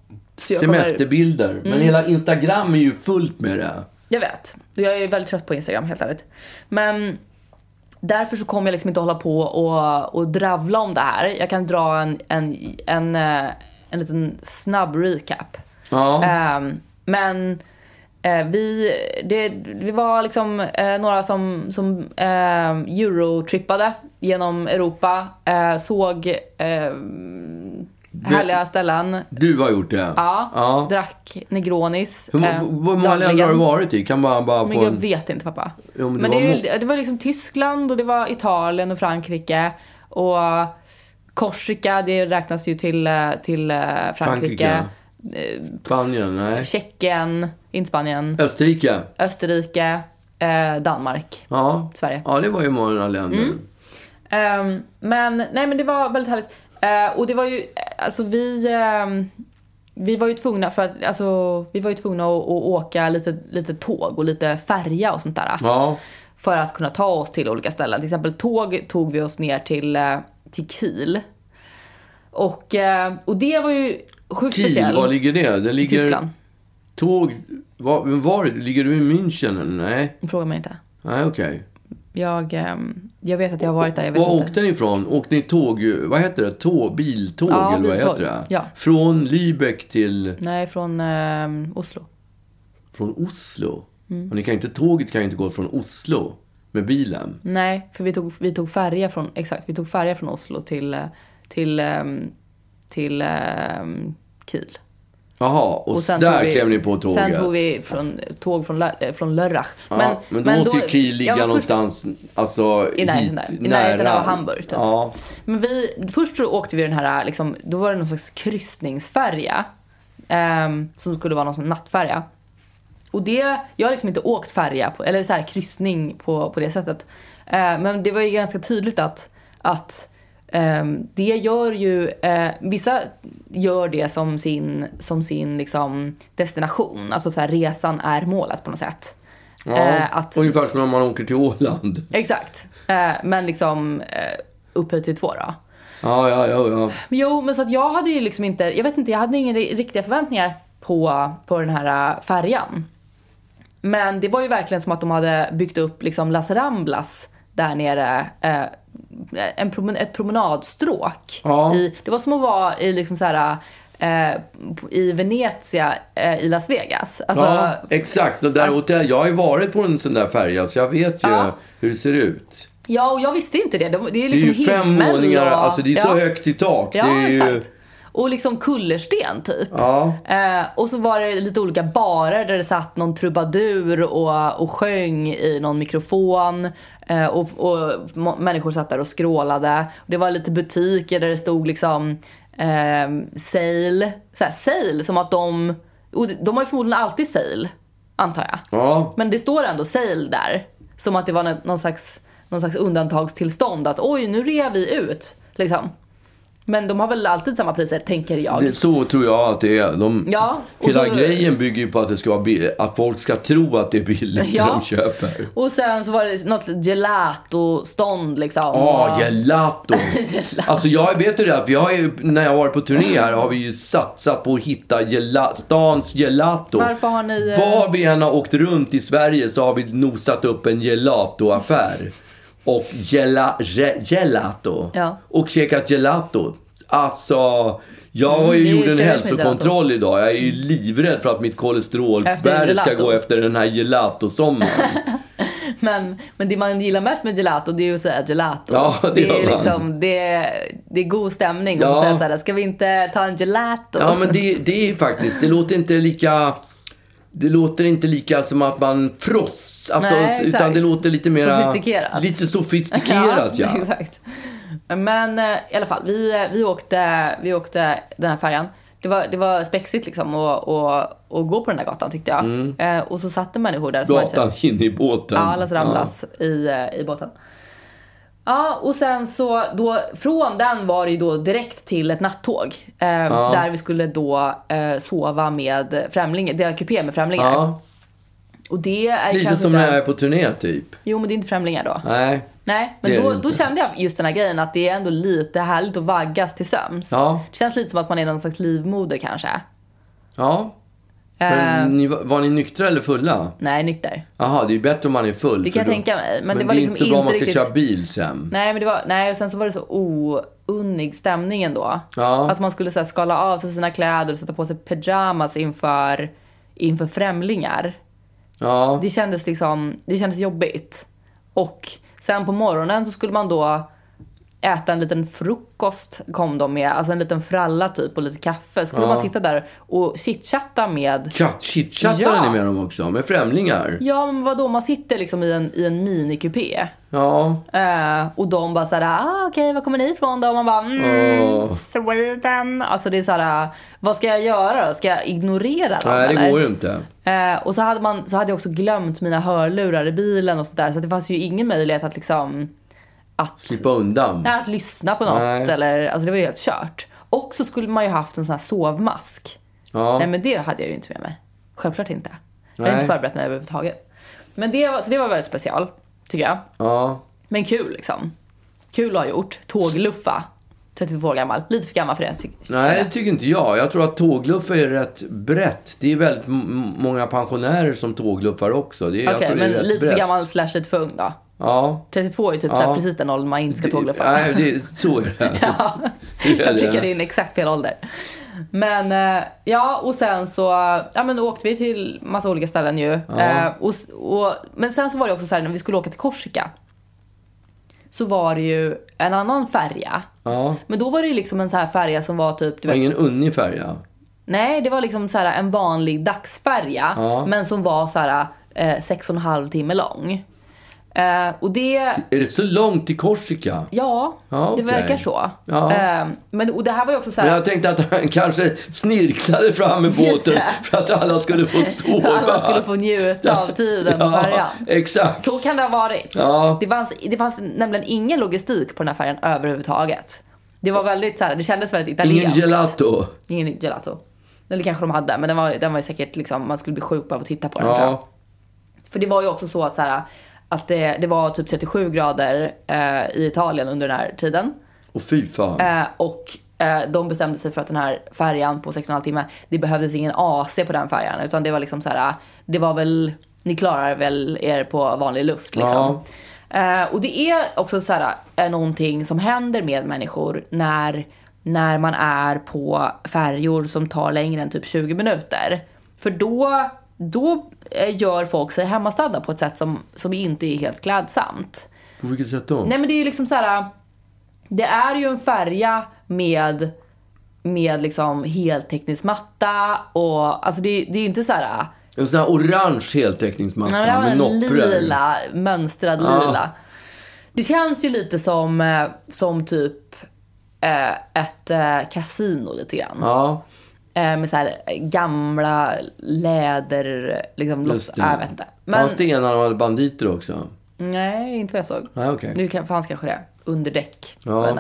Kommer- Mm. Semesterbilder. Men hela Instagram är ju fullt med det. Jag vet. Jag är väldigt trött på Instagram helt ärligt. Men därför så kommer jag liksom inte hålla på och, och dravla om det här. Jag kan dra en, en, en, eh, en liten snabb recap. Ja. Ehm, men eh, vi, det, det var liksom eh, några som, som eh, eurotrippade genom Europa. Eh, såg eh, härliga ställen. Du har gjort det? Ja, ja. drack Negronis. Hur, må- hur många länder har du varit i? Kan man bara Men få jag en... vet inte pappa. Jo, men det men var det, ju, det var liksom Tyskland och det var Italien och Frankrike. Och Korsika, det räknas ju till, eh, till eh, Frankrike. Eh, Spanien? Nej. Tjeckien, inte Spanien. Österrike? Österrike, eh, Danmark, Ja. Sverige. Ja, det var ju många länder. Mm. Ehm, men nej men det var väldigt härligt. Eh, och det var ju, alltså vi, ehm, vi var ju tvungna för att, alltså vi var ju tvungna att, att åka lite, lite tåg och lite färja och sånt där. Ja. För att kunna ta oss till olika ställen. Till exempel tåg tog vi oss ner till, till Kiel. Och, eh, och det var ju sjukt Kiel, speciellt. var ligger det? Det ligger... Tyskland. Tåg... Var, var ligger du i München? eller? Nej. Fråga mig inte. Nej, okej. Jag, ehm, jag vet att jag har varit där, jag vet Var inte. åkte ni ifrån? Åkte ni tåg... Vad heter det? Tåg, biltåg Ja, eller vad biltåg. heter det? Ja. Från Lübeck till... Nej, från ehm, Oslo. Från Oslo? Mm. Och ni kan inte, tåget kan inte gå från Oslo med bilen. Nej, för vi tog, vi tog färja från, exakt, vi tog färja från Oslo till, eh, till, ehm, till ehm, Kiel. Jaha, och, sen där vi- klev ni på tåget. Sen tog vi från, tåg från, Lö- eh, från Lörrach. Ja, men, då måste ju Kiel ligga ja, men först- någonstans alltså, I närheten där. I närheten av Hamburg, typ. Ja. Men vi, först så åkte vi den här, liksom, då var det någon slags kryssningsfärja. ehm, som skulle vara någon sån nattfärja. Och det, jag har liksom inte åkt färja, på, eller så här kryssning på, på det sättet. Eh, men det var ju ganska tydligt att, att ehm, det gör ju, eh, vissa gör det som sin, som sin liksom, destination. Alltså så här, resan är målet på något sätt. Ja, Eh, att, Ungefär som när man åker till Åland. exakt. Eh, men liksom eh, upphöjt till två då. Ja, ja, ja. ja. Jo, men så att jag hade ju liksom inte, jag vet inte, jag hade inga ri- riktiga förväntningar på, på den här färjan. Men det var ju verkligen som att de hade byggt upp liksom Las Ramblas där nere. Eh, en promen, ett promenadstråk. Ja. I, det var som att vara i liksom så här, eh, i Venezia eh, i Las Vegas. Alltså, ja, exakt. Och där hotell, jag har ju varit på en sån där färja, så jag vet ju Ja. hur det ser ut. ja, och jag visste inte det. Det, det är Det är liksom ju fem himmel våningar, och, alltså det är så ja. högt i tak. Ja, det är ju... exakt. Och liksom kullersten typ. Ja. Eh, och så var det lite olika barer där det satt någon trubadur och, och sjöng i någon mikrofon. Eh, och, och människor satt där och skrålade. Det var lite butiker där det stod liksom eh, sale. Så här, sale, som att de... Och de har ju förmodligen alltid sale, antar jag. Ja. Men det står ändå sale där. Som att det var nå- någon slags, någon slags undantagstillstånd. Att oj, nu rev vi ut. Liksom. Men de har väl alltid samma priser, tänker jag. Det, så tror jag att det är. De, Ja, hela så- grejen bygger ju på att, det ska vara bill- att folk ska tro att det är billigt Ja. när de köper. Och sen så var det något gelato-stånd liksom. Ja, gelato. Gelato. Alltså jag vet ju det att vi har ju, när jag har varit på turné här har vi ju satsat på att hitta gela, stans gelato. Varför har ni, eh, Var vi än har åkt runt i Sverige så har vi nosat upp en gelatoaffär. Och gela, ge, gelato. Ja. Och käkat gelato. Alltså, jag har Mm, ju det är gjort en hälsokontroll idag. Jag är ju livrädd för att mitt kolesterolvärde ska gå efter den här gelatosommaren. Men, men det man gillar mest med gelato det är ju att säga gelato. Ja, det det, är man. liksom, det, är, det är god stämning Ja. att säga såhär, ska vi inte ta en gelato? Ja, men det, det är faktiskt, det låter inte lika... Det låter inte lika som att man fross, alltså, Nej, utan det låter lite mer... Sofistikerat. Lite sofistikerat, ja. exakt. Men eh, i alla fall, vi, eh, vi, åkte, vi åkte den här färjan. Det var, det var spexigt liksom att, att, att gå på den där gatan tyckte jag. Eh, och så satt det människor där. Gatan in i båten. Ja, alla ramlas i, eh, i båten. Ja, och sen så då, från den var det ju då direkt till ett nattåg. Eh, Där vi skulle då eh, sova med främlingar, dela kupé med främlingar. Ja, Och det är lite kanske som inte... när jag är på turné, typ. Jo, men det är inte främlingar då. Nej. Nej, men då, då kände jag just den här grejen att det är ändå lite härligt att vaggas till söms. Ja. Det känns lite som att man är någon slags livmoder kanske. Ja. Eh, Men ni, var ni nyktra eller fulla? nej, nykter. Jaha, det är bättre om man är full. Det kan jag då- tänka mig, men Men det det, var är liksom inte så bra om man ska inte köra riktigt- bil sen. Nej, men det var, nej, och sen så var det så ounnig stämning ändå. Ja. Alltså man skulle så här, skala av sig sina kläder och sätta på sig pyjamas inför, inför främlingar. Ja. Det kändes liksom, det kändes jobbigt. Och sen på morgonen så skulle man då äta en liten frukost kom de med, alltså en liten fralla typ och lite kaffe. Skulle Ja. man sitta där och chitchatta med Chat, chitchattade Ja. ni med dem också? Med främlingar? Ja, men vadå? Man sitter liksom i en, i en minikupé. Ja. Eh, och de bara såhär, ah, okej, var kommer ni ifrån då? Och man bara, mm, Åh. Sweden. Alltså det är såhär, vad ska jag göra då? Ska jag ignorera dem Nej, det eller? går ju inte. Eh, och så hade, man, så hade jag också glömt mina hörlurar i bilen och sånt där. Så det fanns ju ingen möjlighet att liksom, att, Slippa undan. nej, att lyssna på något. Nej. Eller, alltså det var ju helt kört. Och så skulle man ju haft en sån här sovmask. Ja. Nej men det hade jag ju inte med mig. Självklart inte. Jag hade Nej. inte förberett mig överhuvudtaget. Men det var, så det var väldigt special, tycker jag. Ja. Men kul liksom. Kul att ha gjort. Tågluffa. 32 år gammal. Lite för gammal för det. ty- Nej, det tycker inte jag. Jag tror att tågluff är rätt brett. Det är väldigt många pensionärer som tågluffar också. Okej, är men lite brett. för gammal slash lite för ung då. Ja. 32 är ju typ Ja. precis den åldern man inte ska tågluffa. Nej, det, så är det. Ja, jag prickade in exakt fel ålder. Men eh, ja, och sen så ja, men då åkte vi till massa olika ställen ju. Eh, och, och, men sen så var det också så här när vi skulle åka till Korsika. Så var det ju en annan färja. Ja. Men då var det ju liksom en så här färja som var typ, du vet, ingen unnig färja. Nej, det var liksom så här en vanlig dagsfärja. Ja. Men som var så här eh, sex och en halv timme lång. Eh, och det, Är det så långt till Korsika? ja, Ja, det verkar så. Ja. Eh, men och det här var ju också så Men här. jag tänkte att han kanske snirklade fram med båten för att alla skulle få sova. Alla skulle få njuta av tiden på färjan. exakt. Så kan det ha varit. Ja. Det, fanns, det fanns nämligen ingen logistik på den här färjan överhuvudtaget. Det var väldigt så här, det kändes väldigt Ingen italienskt. gelato. Ingen gelato. Eller kanske de hade, men den var, den var ju säkert liksom, man skulle bli sjuk av att titta på den tror jag. Ja. För det var ju också så att, så här, att det, det var typ 37 grader eh, i Italien under den här tiden. Och fy fan. Eh, och eh, de bestämde sig för att den här färjan på 6,5 timmar, det behövdes ingen AC på den färjan. Utan det var liksom så här, det var väl, ni klarar väl er på vanlig luft liksom. Eh, och det är också så här, eh, någonting som händer med människor när, när man är på färjor som tar längre än typ 20 minuter. För då, då eh, gör folk sig hemmastadda på ett sätt som, som inte är helt klädsamt. På vilket sätt då? Nej men det är ju liksom så här. Det är ju en färja med, med liksom heltäckningsmatta och alltså det, det är ju inte så här. En sån här orange heltäckningsmatta Nej, med en lila, mönstrad Ja. lila. Det känns ju lite som, eh, som typ eh, ett kasino lite grann. Ja, Eh, med så här gamla läder, liksom loss, det. jag vet inte. Men, Fanns det enarmade banditer också? Nej, inte vad jag såg. Nej, okej. Nu kan, fanns kanske det. Under däck. Ja.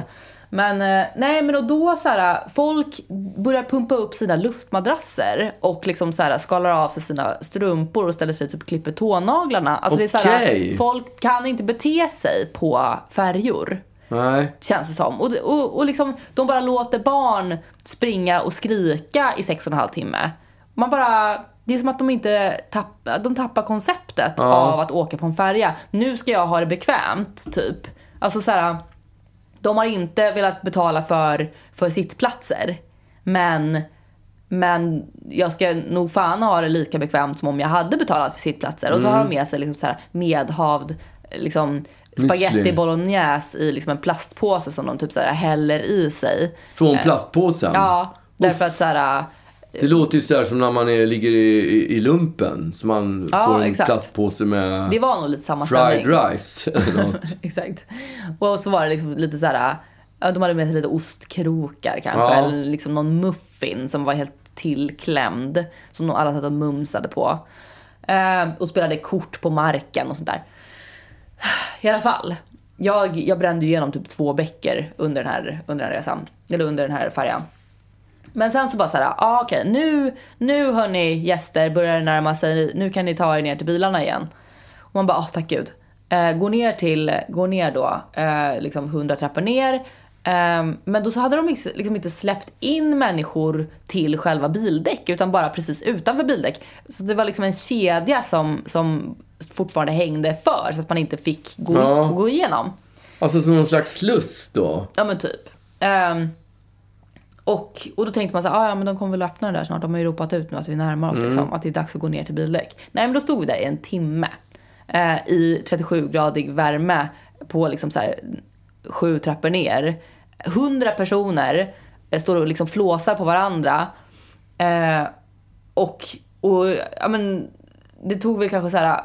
Men, eh, nej, men och då så här, folk börjar pumpa upp sina luftmadrasser och liksom så här, skalar av sig sina strumpor och ställer sig typ klipper tånaglarna. Alltså det är så här, folk kan inte bete sig på färjor. Nej. Känns det som. Och, och, och liksom, de bara låter barn springa och skrika i sex och en halv timme. Man bara... Det är som att de inte tappar, de tappar konceptet av att åka på en färja. Nu ska jag ha det bekvämt, typ. Alltså så här, de har inte velat betala för, för sittplatser. Men, men jag ska nog fan ha det lika bekvämt som om jag hade betalat för sittplatser. Och så har de med sig liksom så här medhavd liksom, spaghetti bolognese i liksom en plastpåse som de typ så här häller i sig. Från plastpåsen? Ja, därför att så här... Det låter ju sådär som när man är, ligger i, i, i lumpen. Så man Ja, får en exakt. plastpåse med Det var nog lite samma fried stämning. rice eller något. Exakt. Och så var det liksom lite så här, ja, de hade med sig lite ostkrokar kanske. Ja. Eller liksom någon muffin som var helt tillklämd. Som alla satt och mumsade på. Eh, och spelade kort på marken och sånt där. I alla fall. Jag, jag brände ju igenom typ två bäcker under den här, under den här resan. Eller under den här färjan. Men sen så bara såhär, ja ah, okej nu, nu hörni gäster börjar det närma sig, nu kan ni ta er ner till bilarna igen. Och man bara, ah, tack gud. Eh, gå ner till, gå ner då, eh, liksom 100 trappor ner. Eh, men då så hade de liksom liksom inte släppt in människor till själva bildäck utan bara precis utanför bildäck. Så det var liksom en kedja som, som fortfarande hängde för så att man inte fick gå, Ja. gå igenom. Alltså som någon slags sluss då. Ja men typ. Ehm, och, och då tänkte man så här, "Ah, ja men de kommer väl öppna det där snart. De har ju ropat ut nu att vi närmar oss liksom, att det är dags att gå ner till bildäck. Nej men då stod vi där i en timme. Eh, I 37-gradig värme på liksom så här sju trappor ner. 100 personer eh, står och liksom flåsar på varandra. Eh, och, och ja men det tog väl kanske så här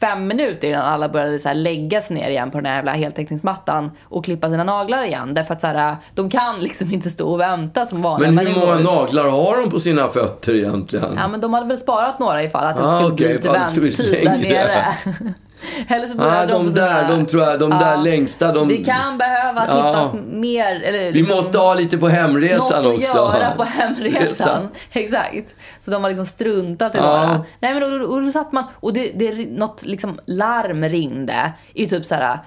fem minuter innan alla började så här lägga sig ner igen på den här jävla heltäckningsmattan och klippa sina naglar igen. Därför att så här, de kan liksom inte stå och vänta som vanliga Men hur många naglar har de på sina fötter egentligen? Ja men de hade väl sparat några ifall att det Ah, skulle okej, bli lite vänttid där nere. Eller så började Ah, de de där, de tror jag, de där längsta, de- Det kan behöva Ja. klippas mer. Eller Vi liksom- måste ha lite på hemresan något också. att göra på hemresan. Resan. Exakt. Så de har liksom struntat i Ja. några. Nej men och, och, och då satt man, och det, det, något liksom larm ringde i typ så här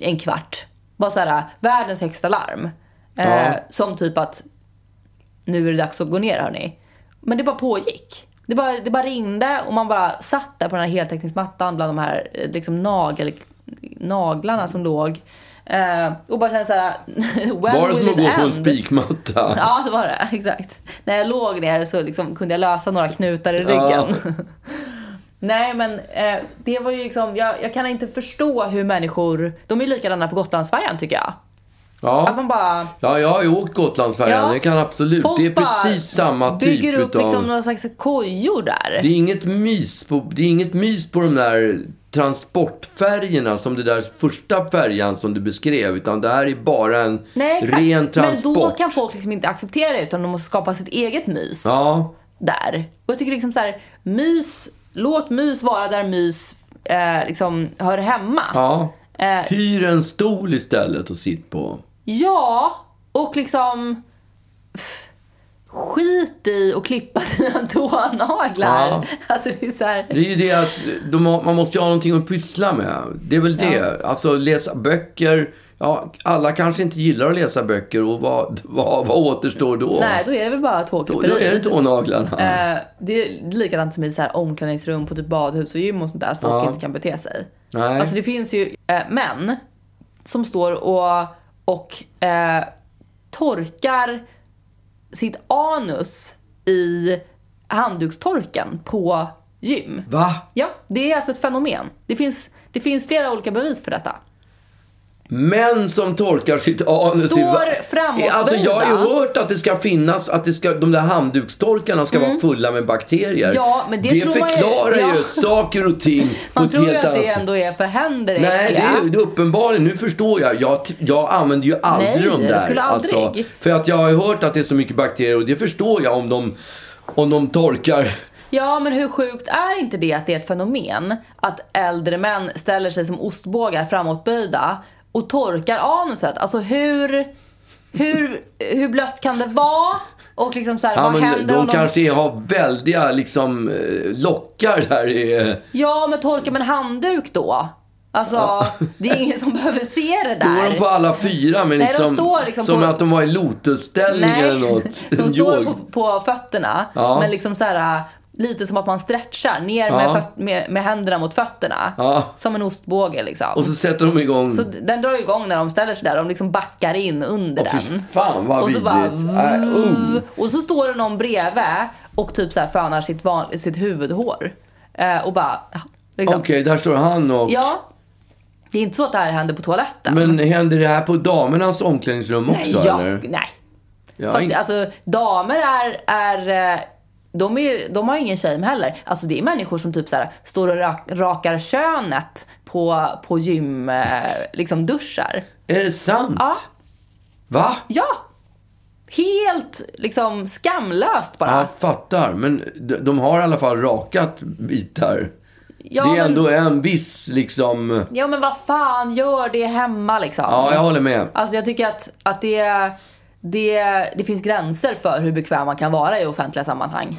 en kvart. Bara så här, världens högsta larm. Eh, som typ att nu är det dags att gå ner hörni. Men det bara pågick. Det bara, det bara ringde och man bara satt där på den här heltäckningsmattan bland de här eh, liksom nagel, naglarna som låg. Eh, och bara kände så här, when Var det som att gå på en spikmatta? Ja, det var det. Exakt. När jag låg ner så liksom kunde jag lösa några knutar i ryggen. Nej, men eh, det var ju liksom, jag, jag kan inte förstå hur människor, de är ju likadana på Gotlandsfärjan tycker jag. Att Ja. man bara ja, jag har ju åkt Gotlandsfärjan. Ja. Det kan absolut. Folk det är precis samma typ bygger upp utav... liksom några slags kojor där. Det är inget mys på, det är inget mys på de där transportfärgerna som det där första färjan som du beskrev. Utan det här är bara en Nej, exakt. ren transport. Men då kan folk liksom inte acceptera det utan de måste skapa sitt eget mys. Ja, där. Och jag tycker liksom så här, mys, låt mys vara där mys eh, liksom hör hemma. ja. Eh, Hyr en stol istället och sitt på. Ja, och liksom pff, skit i och klippa sina tånaglar. Ja. Alltså det är så här, Det är ju det att de har, man måste ju ha någonting att pyssla med. Det är väl det. Alltså läsa böcker. Ja, alla kanske inte gillar att läsa böcker och vad, vad, vad återstår då? nej då är det väl bara då, tågklipperi. då är det tånaglarna. Eh, det är likadant som i så här omklädningsrum på typ badhus och gym och sånt där, att folk Ja. inte kan bete sig. Nej. Alltså det finns ju eh, män som står och, och eh, torkar sitt anus i handdukstorken på gym. Va? Ja, det är alltså ett fenomen. Det finns, det finns flera olika bevis för detta. Män som torkar sitt anus i Står framåtböjda. Alltså jag har ju hört att det ska finnas, att det ska, de där handdukstorkarna ska vara fulla med bakterier. Mm. Ja, men det tror man ju- förklarar ja. ju saker och ting Man tror ju att det ändå är för händer Nej, det är, det är uppenbarligen. Nu förstår jag. Jag, jag använder ju aldrig Nej, de det där. skulle aldrig. Alltså, för att jag har ju hört att det är så mycket bakterier och det förstår jag om de, om de torkar Ja, men hur sjukt är inte det att det är ett fenomen? Att äldre män ställer sig som ostbågar framåtböjda och torkar anuset. Alltså hur, hur, hur blött kan det vara? Och liksom så här, Ja, vad händer de om de... kanske har väldiga liksom, eh, lockar där. i- Ja, men torka med en handduk då? Alltså, det är ingen som behöver se det Står där. de på alla fyra men Nej, de liksom, står liksom som på- att de var i lotusställning eller något? de står på, på fötterna. Ja. Men liksom så här, lite som att man stretchar ner Ja. med, föt- med, med händerna mot fötterna. Ja. Som en ostbåge liksom. Och så sätter de igång. Så den drar igång när de ställer sig där. De liksom backar in under Åh, den. fan vad och så bara... Uh. Och så står det någon bredvid och typ så här fönar sitt, van, sitt huvudhår. Eh, och bara... Liksom. Okej, där står han och... Ja. Det är inte så att det här händer på toaletten. Men händer det här på damernas omklädningsrum också nej, jag, eller? nej. Ja, Fast in- alltså, damer är... är eh, de, är, de har ingen shame heller. Alltså det är människor som typ så här, står och rak, rakar könet på, på gym, eh, liksom duschar. Är det sant? Ja. Va? Ja! Helt liksom skamlöst bara. Ja, fattar. Men de, de har i alla fall rakat bitar. Ja, det är men- ändå en viss liksom... Ja men vad fan, gör det hemma liksom. Ja, jag håller med. Alltså jag tycker att, att det, det, det finns gränser för hur bekväm man kan vara i offentliga sammanhang.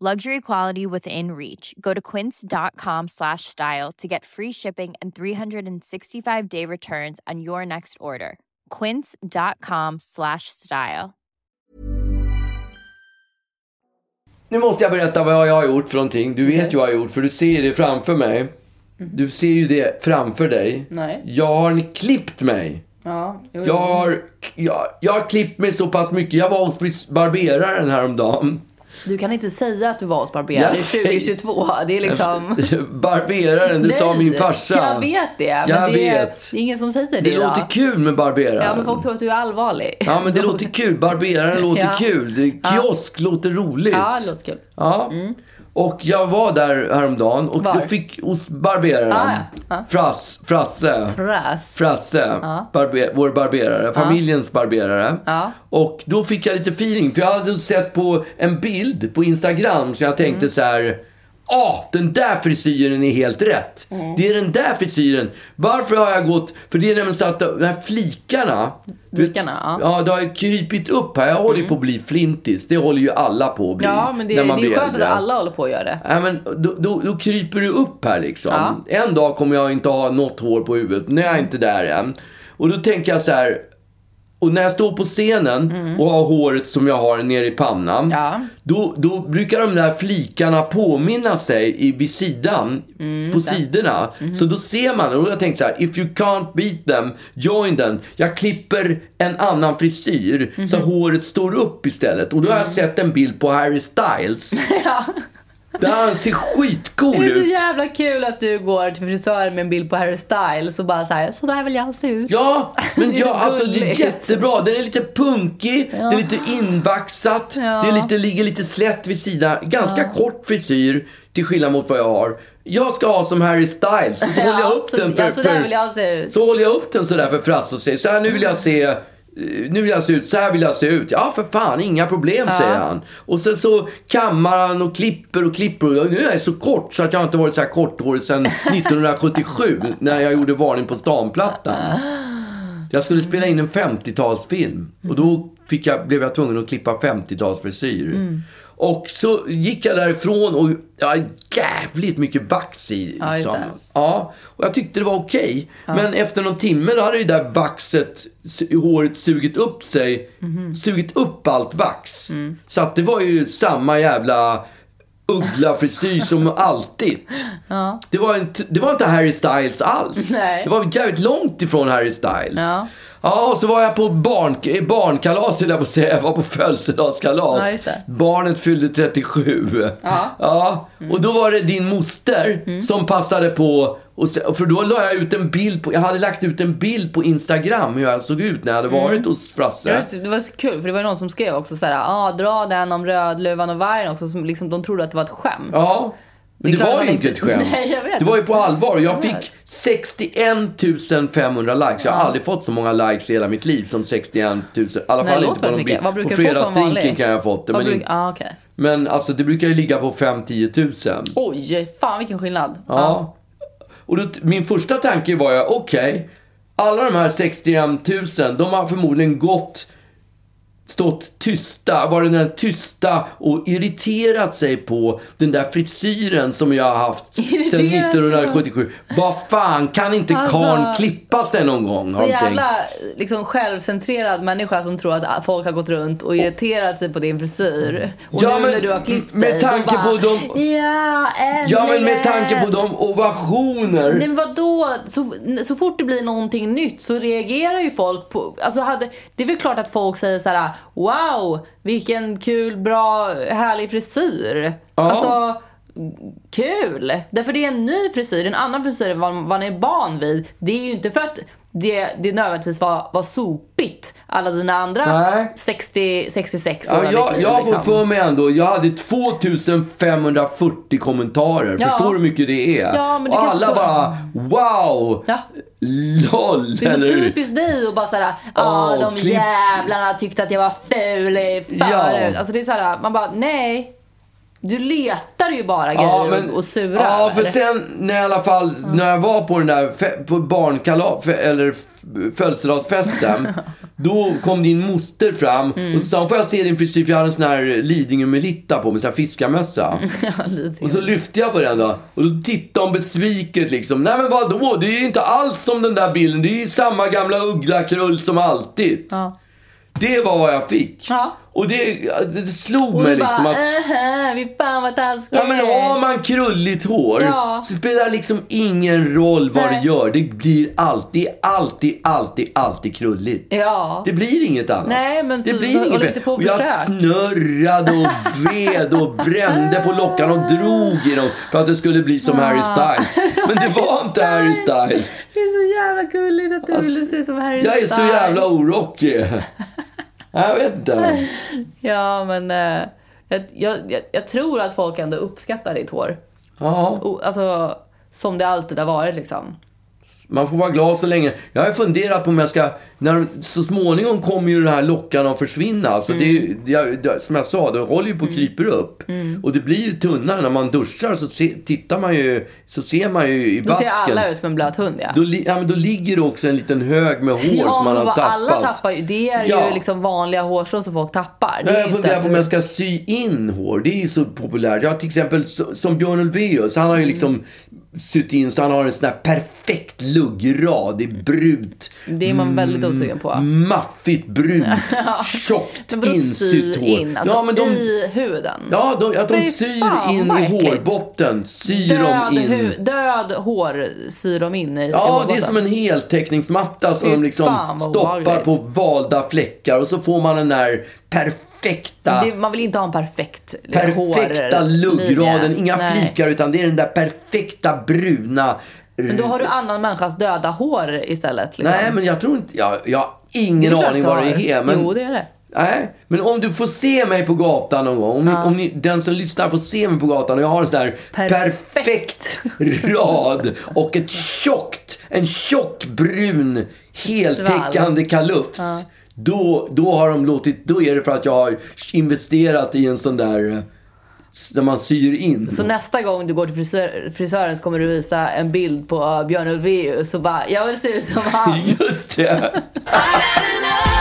Luxury quality within reach. Go to quince.com slash style to get free shipping and 365 day returns on your next order. Quince.com slash style. Nu måste jag berätta vad jag har gjort för någonting. Du vet ju vad jag har gjort, för du ser det framför mig. Du ser ju det framför dig. Nej. Jag har klippt mig. Ja, jo, Jag har, jag, jag har klippt mig så pass mycket. Jag var hos barberaren häromdagen. Du kan inte säga att du var hos barberaren. Jag Det är säger- 2022. Det är liksom... Barberaren, det sa min farsa. Jag vet det. Men Jag det, är, vet. det är ingen som säger det, Det idag. låter kul med barberaren. Ja, men folk tror att du är allvarlig. Ja, men det låter kul. Barberaren låter Ja. kul. Det, kiosk låter roligt. Ja, det låter kul. Ja. Och jag var där häromdagen och Var? fick hos barberaren. Ah, ja. Ja. Frass, Frasse. Fräs. Frasse, barbe, vår barberare, familjens barberare. Ja. Och då fick jag lite feeling, för jag hade sett på en bild på Instagram så jag tänkte Mm. så här. Ah, den där frisyren är helt rätt. Mm. Det är den där frisyren. Varför har jag gått... För det är nämligen så att de här flikarna... Flikarna, ja. Mm. Ja, det har krypit upp här. Jag håller ju på att bli flintis. Det håller ju alla på att bli. Ja, men det, när det man är ju blir skönt att alla håller på att göra det. Ja, men då, då, då kryper det upp här liksom. Ja. En dag kommer jag inte ha något hår på huvudet. Nu är jag inte där än. Och då tänker jag så här. Och när jag står på scenen och har håret som jag har nere i pannan. Mm. Ja. Då, då brukar de där flikarna påminna sig i, vid sidan. Mm, på sidorna. Så då ser man. Och jag tänkte så här. If you can't beat them, join them. Jag klipper en annan frisyr. Så håret står upp istället. Och då har jag Mm. sett en bild på Harry Styles. Där ser skitcool Det är så ut. jävla kul att du går till frisören med en bild på Harry Styles och bara så här, så där vill jag se ut. Ja, men Det är ja, alltså det är jättebra. Den är lite punkig, det är lite invaxat, det är lite, ligger lite slätt vid sidan. Ganska kort frisyr, till skillnad mot vad jag har. Jag ska ha som Harry Styles, så håller jag upp den för, ja, så där för, vill jag se ut. så håller jag upp den sådär för Frasse och säger så här, nu vill jag se nu vill jag se ut, så här vill jag se ut. Ja, för fan, inga problem, säger han. Och sen så kammar han och klipper och klipper. Och nu är jag så kort så att jag inte varit så här korthårig sedan 1977 när jag gjorde Varning på stan-plattan. Jag skulle spela in en 50-talsfilm och då fick jag, blev jag tvungen att klippa 50-talsfrisyr. Och så gick jag därifrån och jag hade jävligt mycket vax i. Ja, Liksom. det. Ja, och jag tyckte det var okej. Men efter någon timme då hade det där vaxet, i håret sugit upp sig. Mhm. Sugit upp allt vax. Mm. Så att det var ju samma jävla uggla-frisyr som alltid. Det, var inte, det var inte Harry Styles alls. Nej. Det var jävligt långt ifrån Harry Styles. Ja. Ja, och så var jag på barn, barnkalas, höll jag på att säga. Jag var på födelsedagskalas. Ja. Barnet fyllde 37. Ja. Mm. Och då var det din moster som passade på. Och se, för då la jag ut en bild på, jag hade lagt ut en bild på Instagram hur jag såg ut när jag hade varit hos Frasse. Det var, så- det var så kul, för det var någon som skrev också såhär, ah, dra den om Rödluvan och vargen också, som liksom, de trodde att det var ett skämt. Ja. Men Det det, var ju inte ett skämt. Nej, jag vet. Det var ju på allvar. Jag Jag fick vet. 61 500 likes. Jag har aldrig fått så många likes i hela mitt liv som 61 000. I alla Nej, fall det inte på, någon bild. På fredagsdrinken kan jag ha fått det. Vad Men, bruk- ah, okej. men alltså det brukar ju ligga på 5-10 000. Oj, fan vilken skillnad. Ja. Och då, min första tanke var ju, okej, alla de här 61 000, de har förmodligen gått, stått tysta, varit den tysta och irriterat sig på den där frisyren som jag har haft sedan Irriterat på- 1977. Vad fan, kan inte Alltså, karln klippa sig någon gång? Så jävla liksom, självcentrerad människa som tror att folk har gått runt och irriterat sig på din frisyr. Och Ja, nu men när du har klippt med dig, tanke bara, på de- Ja, Ja, men med äntligen." tanke på de ovationer. Men vadå? Så, så fort det blir någonting nytt så reagerar ju folk på... Alltså hade, det är väl klart att folk säger så här: Wow, vilken kul, bra, härlig frisyr. Ja. Alltså, kul! Därför det är en ny frisyr, en annan frisyr än vad man är van vid. Det är ju inte för att det, det nödvändigtvis var, var sopigt. Alla dina andra Nej. 60, 66 år Ja, jag, liv, jag får liksom. för mig ändå, jag hade 2540 kommentarer. Ja. Förstår du hur mycket det är? Ja, men du och alla bara, wow! Ja. LOL! Det är så typiskt dig att bara såhär, ja Åh, de klipp. jävlarna tyckte att jag var ful förut. Ja. Alltså det är såhär, man bara nej. Du letar ju bara Ja, grejer men, och, surar ja, för sen när jag i alla fall, när jag var på den där fe, på barnkalas, eller födelsedagsfesten. då kom din moster fram Mm. och så sa hon, får jag se din frisyr? För jag hade en sån här Lidingö Melitta på mig, sån här fiskarmössa. Ja, Och så lyfte jag på den då. Och då tittade hon besviket liksom. Nej men vadå? Det är ju inte alls som den där bilden. Det är ju samma gamla uggla-krull som alltid. Ja. Det var vad jag fick. Ja. Och det, det slog Och mig du bara, liksom att... fy fan vad taskigt. Ja men har man krulligt hår Ja. så spelar liksom ingen roll vad Nej. det gör. Det blir alltid, alltid, alltid, alltid krulligt. Ja. Det blir inget annat. Nej, men det så- blir håll inget inte på och jag snurrade och vred och brände på lockarna och drog i dem för att det skulle bli som Harry Styles. Men det var inte Harry Styles. Det är så jävla gulligt att du ville se som Harry Jag är så Styles. jävla orockig. Jag vet inte. Ja men eh, jag, jag, jag, tror att folk ändå uppskattar ditt hår. Ja. O, alltså som det alltid har varit liksom. Man får vara glad så länge. Jag har funderat på om jag ska... När, så småningom kommer ju den här lockan att försvinna. Alltså det, Mm. ju- jag, det, som jag sa, det håller ju på att kryper upp. Och det blir ju tunnare. När man duschar så se, tittar man ju... Så ser man ju i Då vasken. ser alla ut som en blöt hund ja. Då, ja, men då ligger det också en liten hög med hår Ja, som man har tappat. alla tappar ju. Det är Ja. ju liksom vanliga hårstrån som folk tappar. Det Nej, jag funderar på om jag ska sy in hår. Det är ju så populärt. Jag har till exempel som Björn Ulvaeus. Han har ju liksom sytt in så han har en sån här perfekt luggrad. Det är brunt. Det är man väldigt osugen på. Maffigt, brunt, tjockt, insytt sy hår. in? Alltså ja, men de, i huden? ja, de, att de Fy syr fan, in i hårbotten. Syr Död, de in. hu- död hår syr de in i i Ja, det är som en heltäckningsmatta som de liksom stoppar på valda fläckar. Och så får man den där perfekta... Det, man vill inte ha en perfekt perfekta hårlinje. luggraden. Inga Nej. flikar utan det är den där perfekta bruna... Men då har du annan människas döda hår istället. Liksom. Nej, men jag tror inte... Jag, jag har ingen aning vad det är. Men, Jo, det är det. Nej, men om du får se mig på gatan någon gång. Om, ni, om ni, den som lyssnar får se mig på gatan och jag har en sån här Perfekt. perfekt rad och ett tjockt, en tjock brun heltäckande kalufs. Då, då har de låtit, då är det för att jag har investerat i en sån där, eh, där man syr in. Så nästa gång du går till frisör, frisören så kommer du visa en bild på Björn Ulvaeus och bara, jag vill se ut som han. Just det.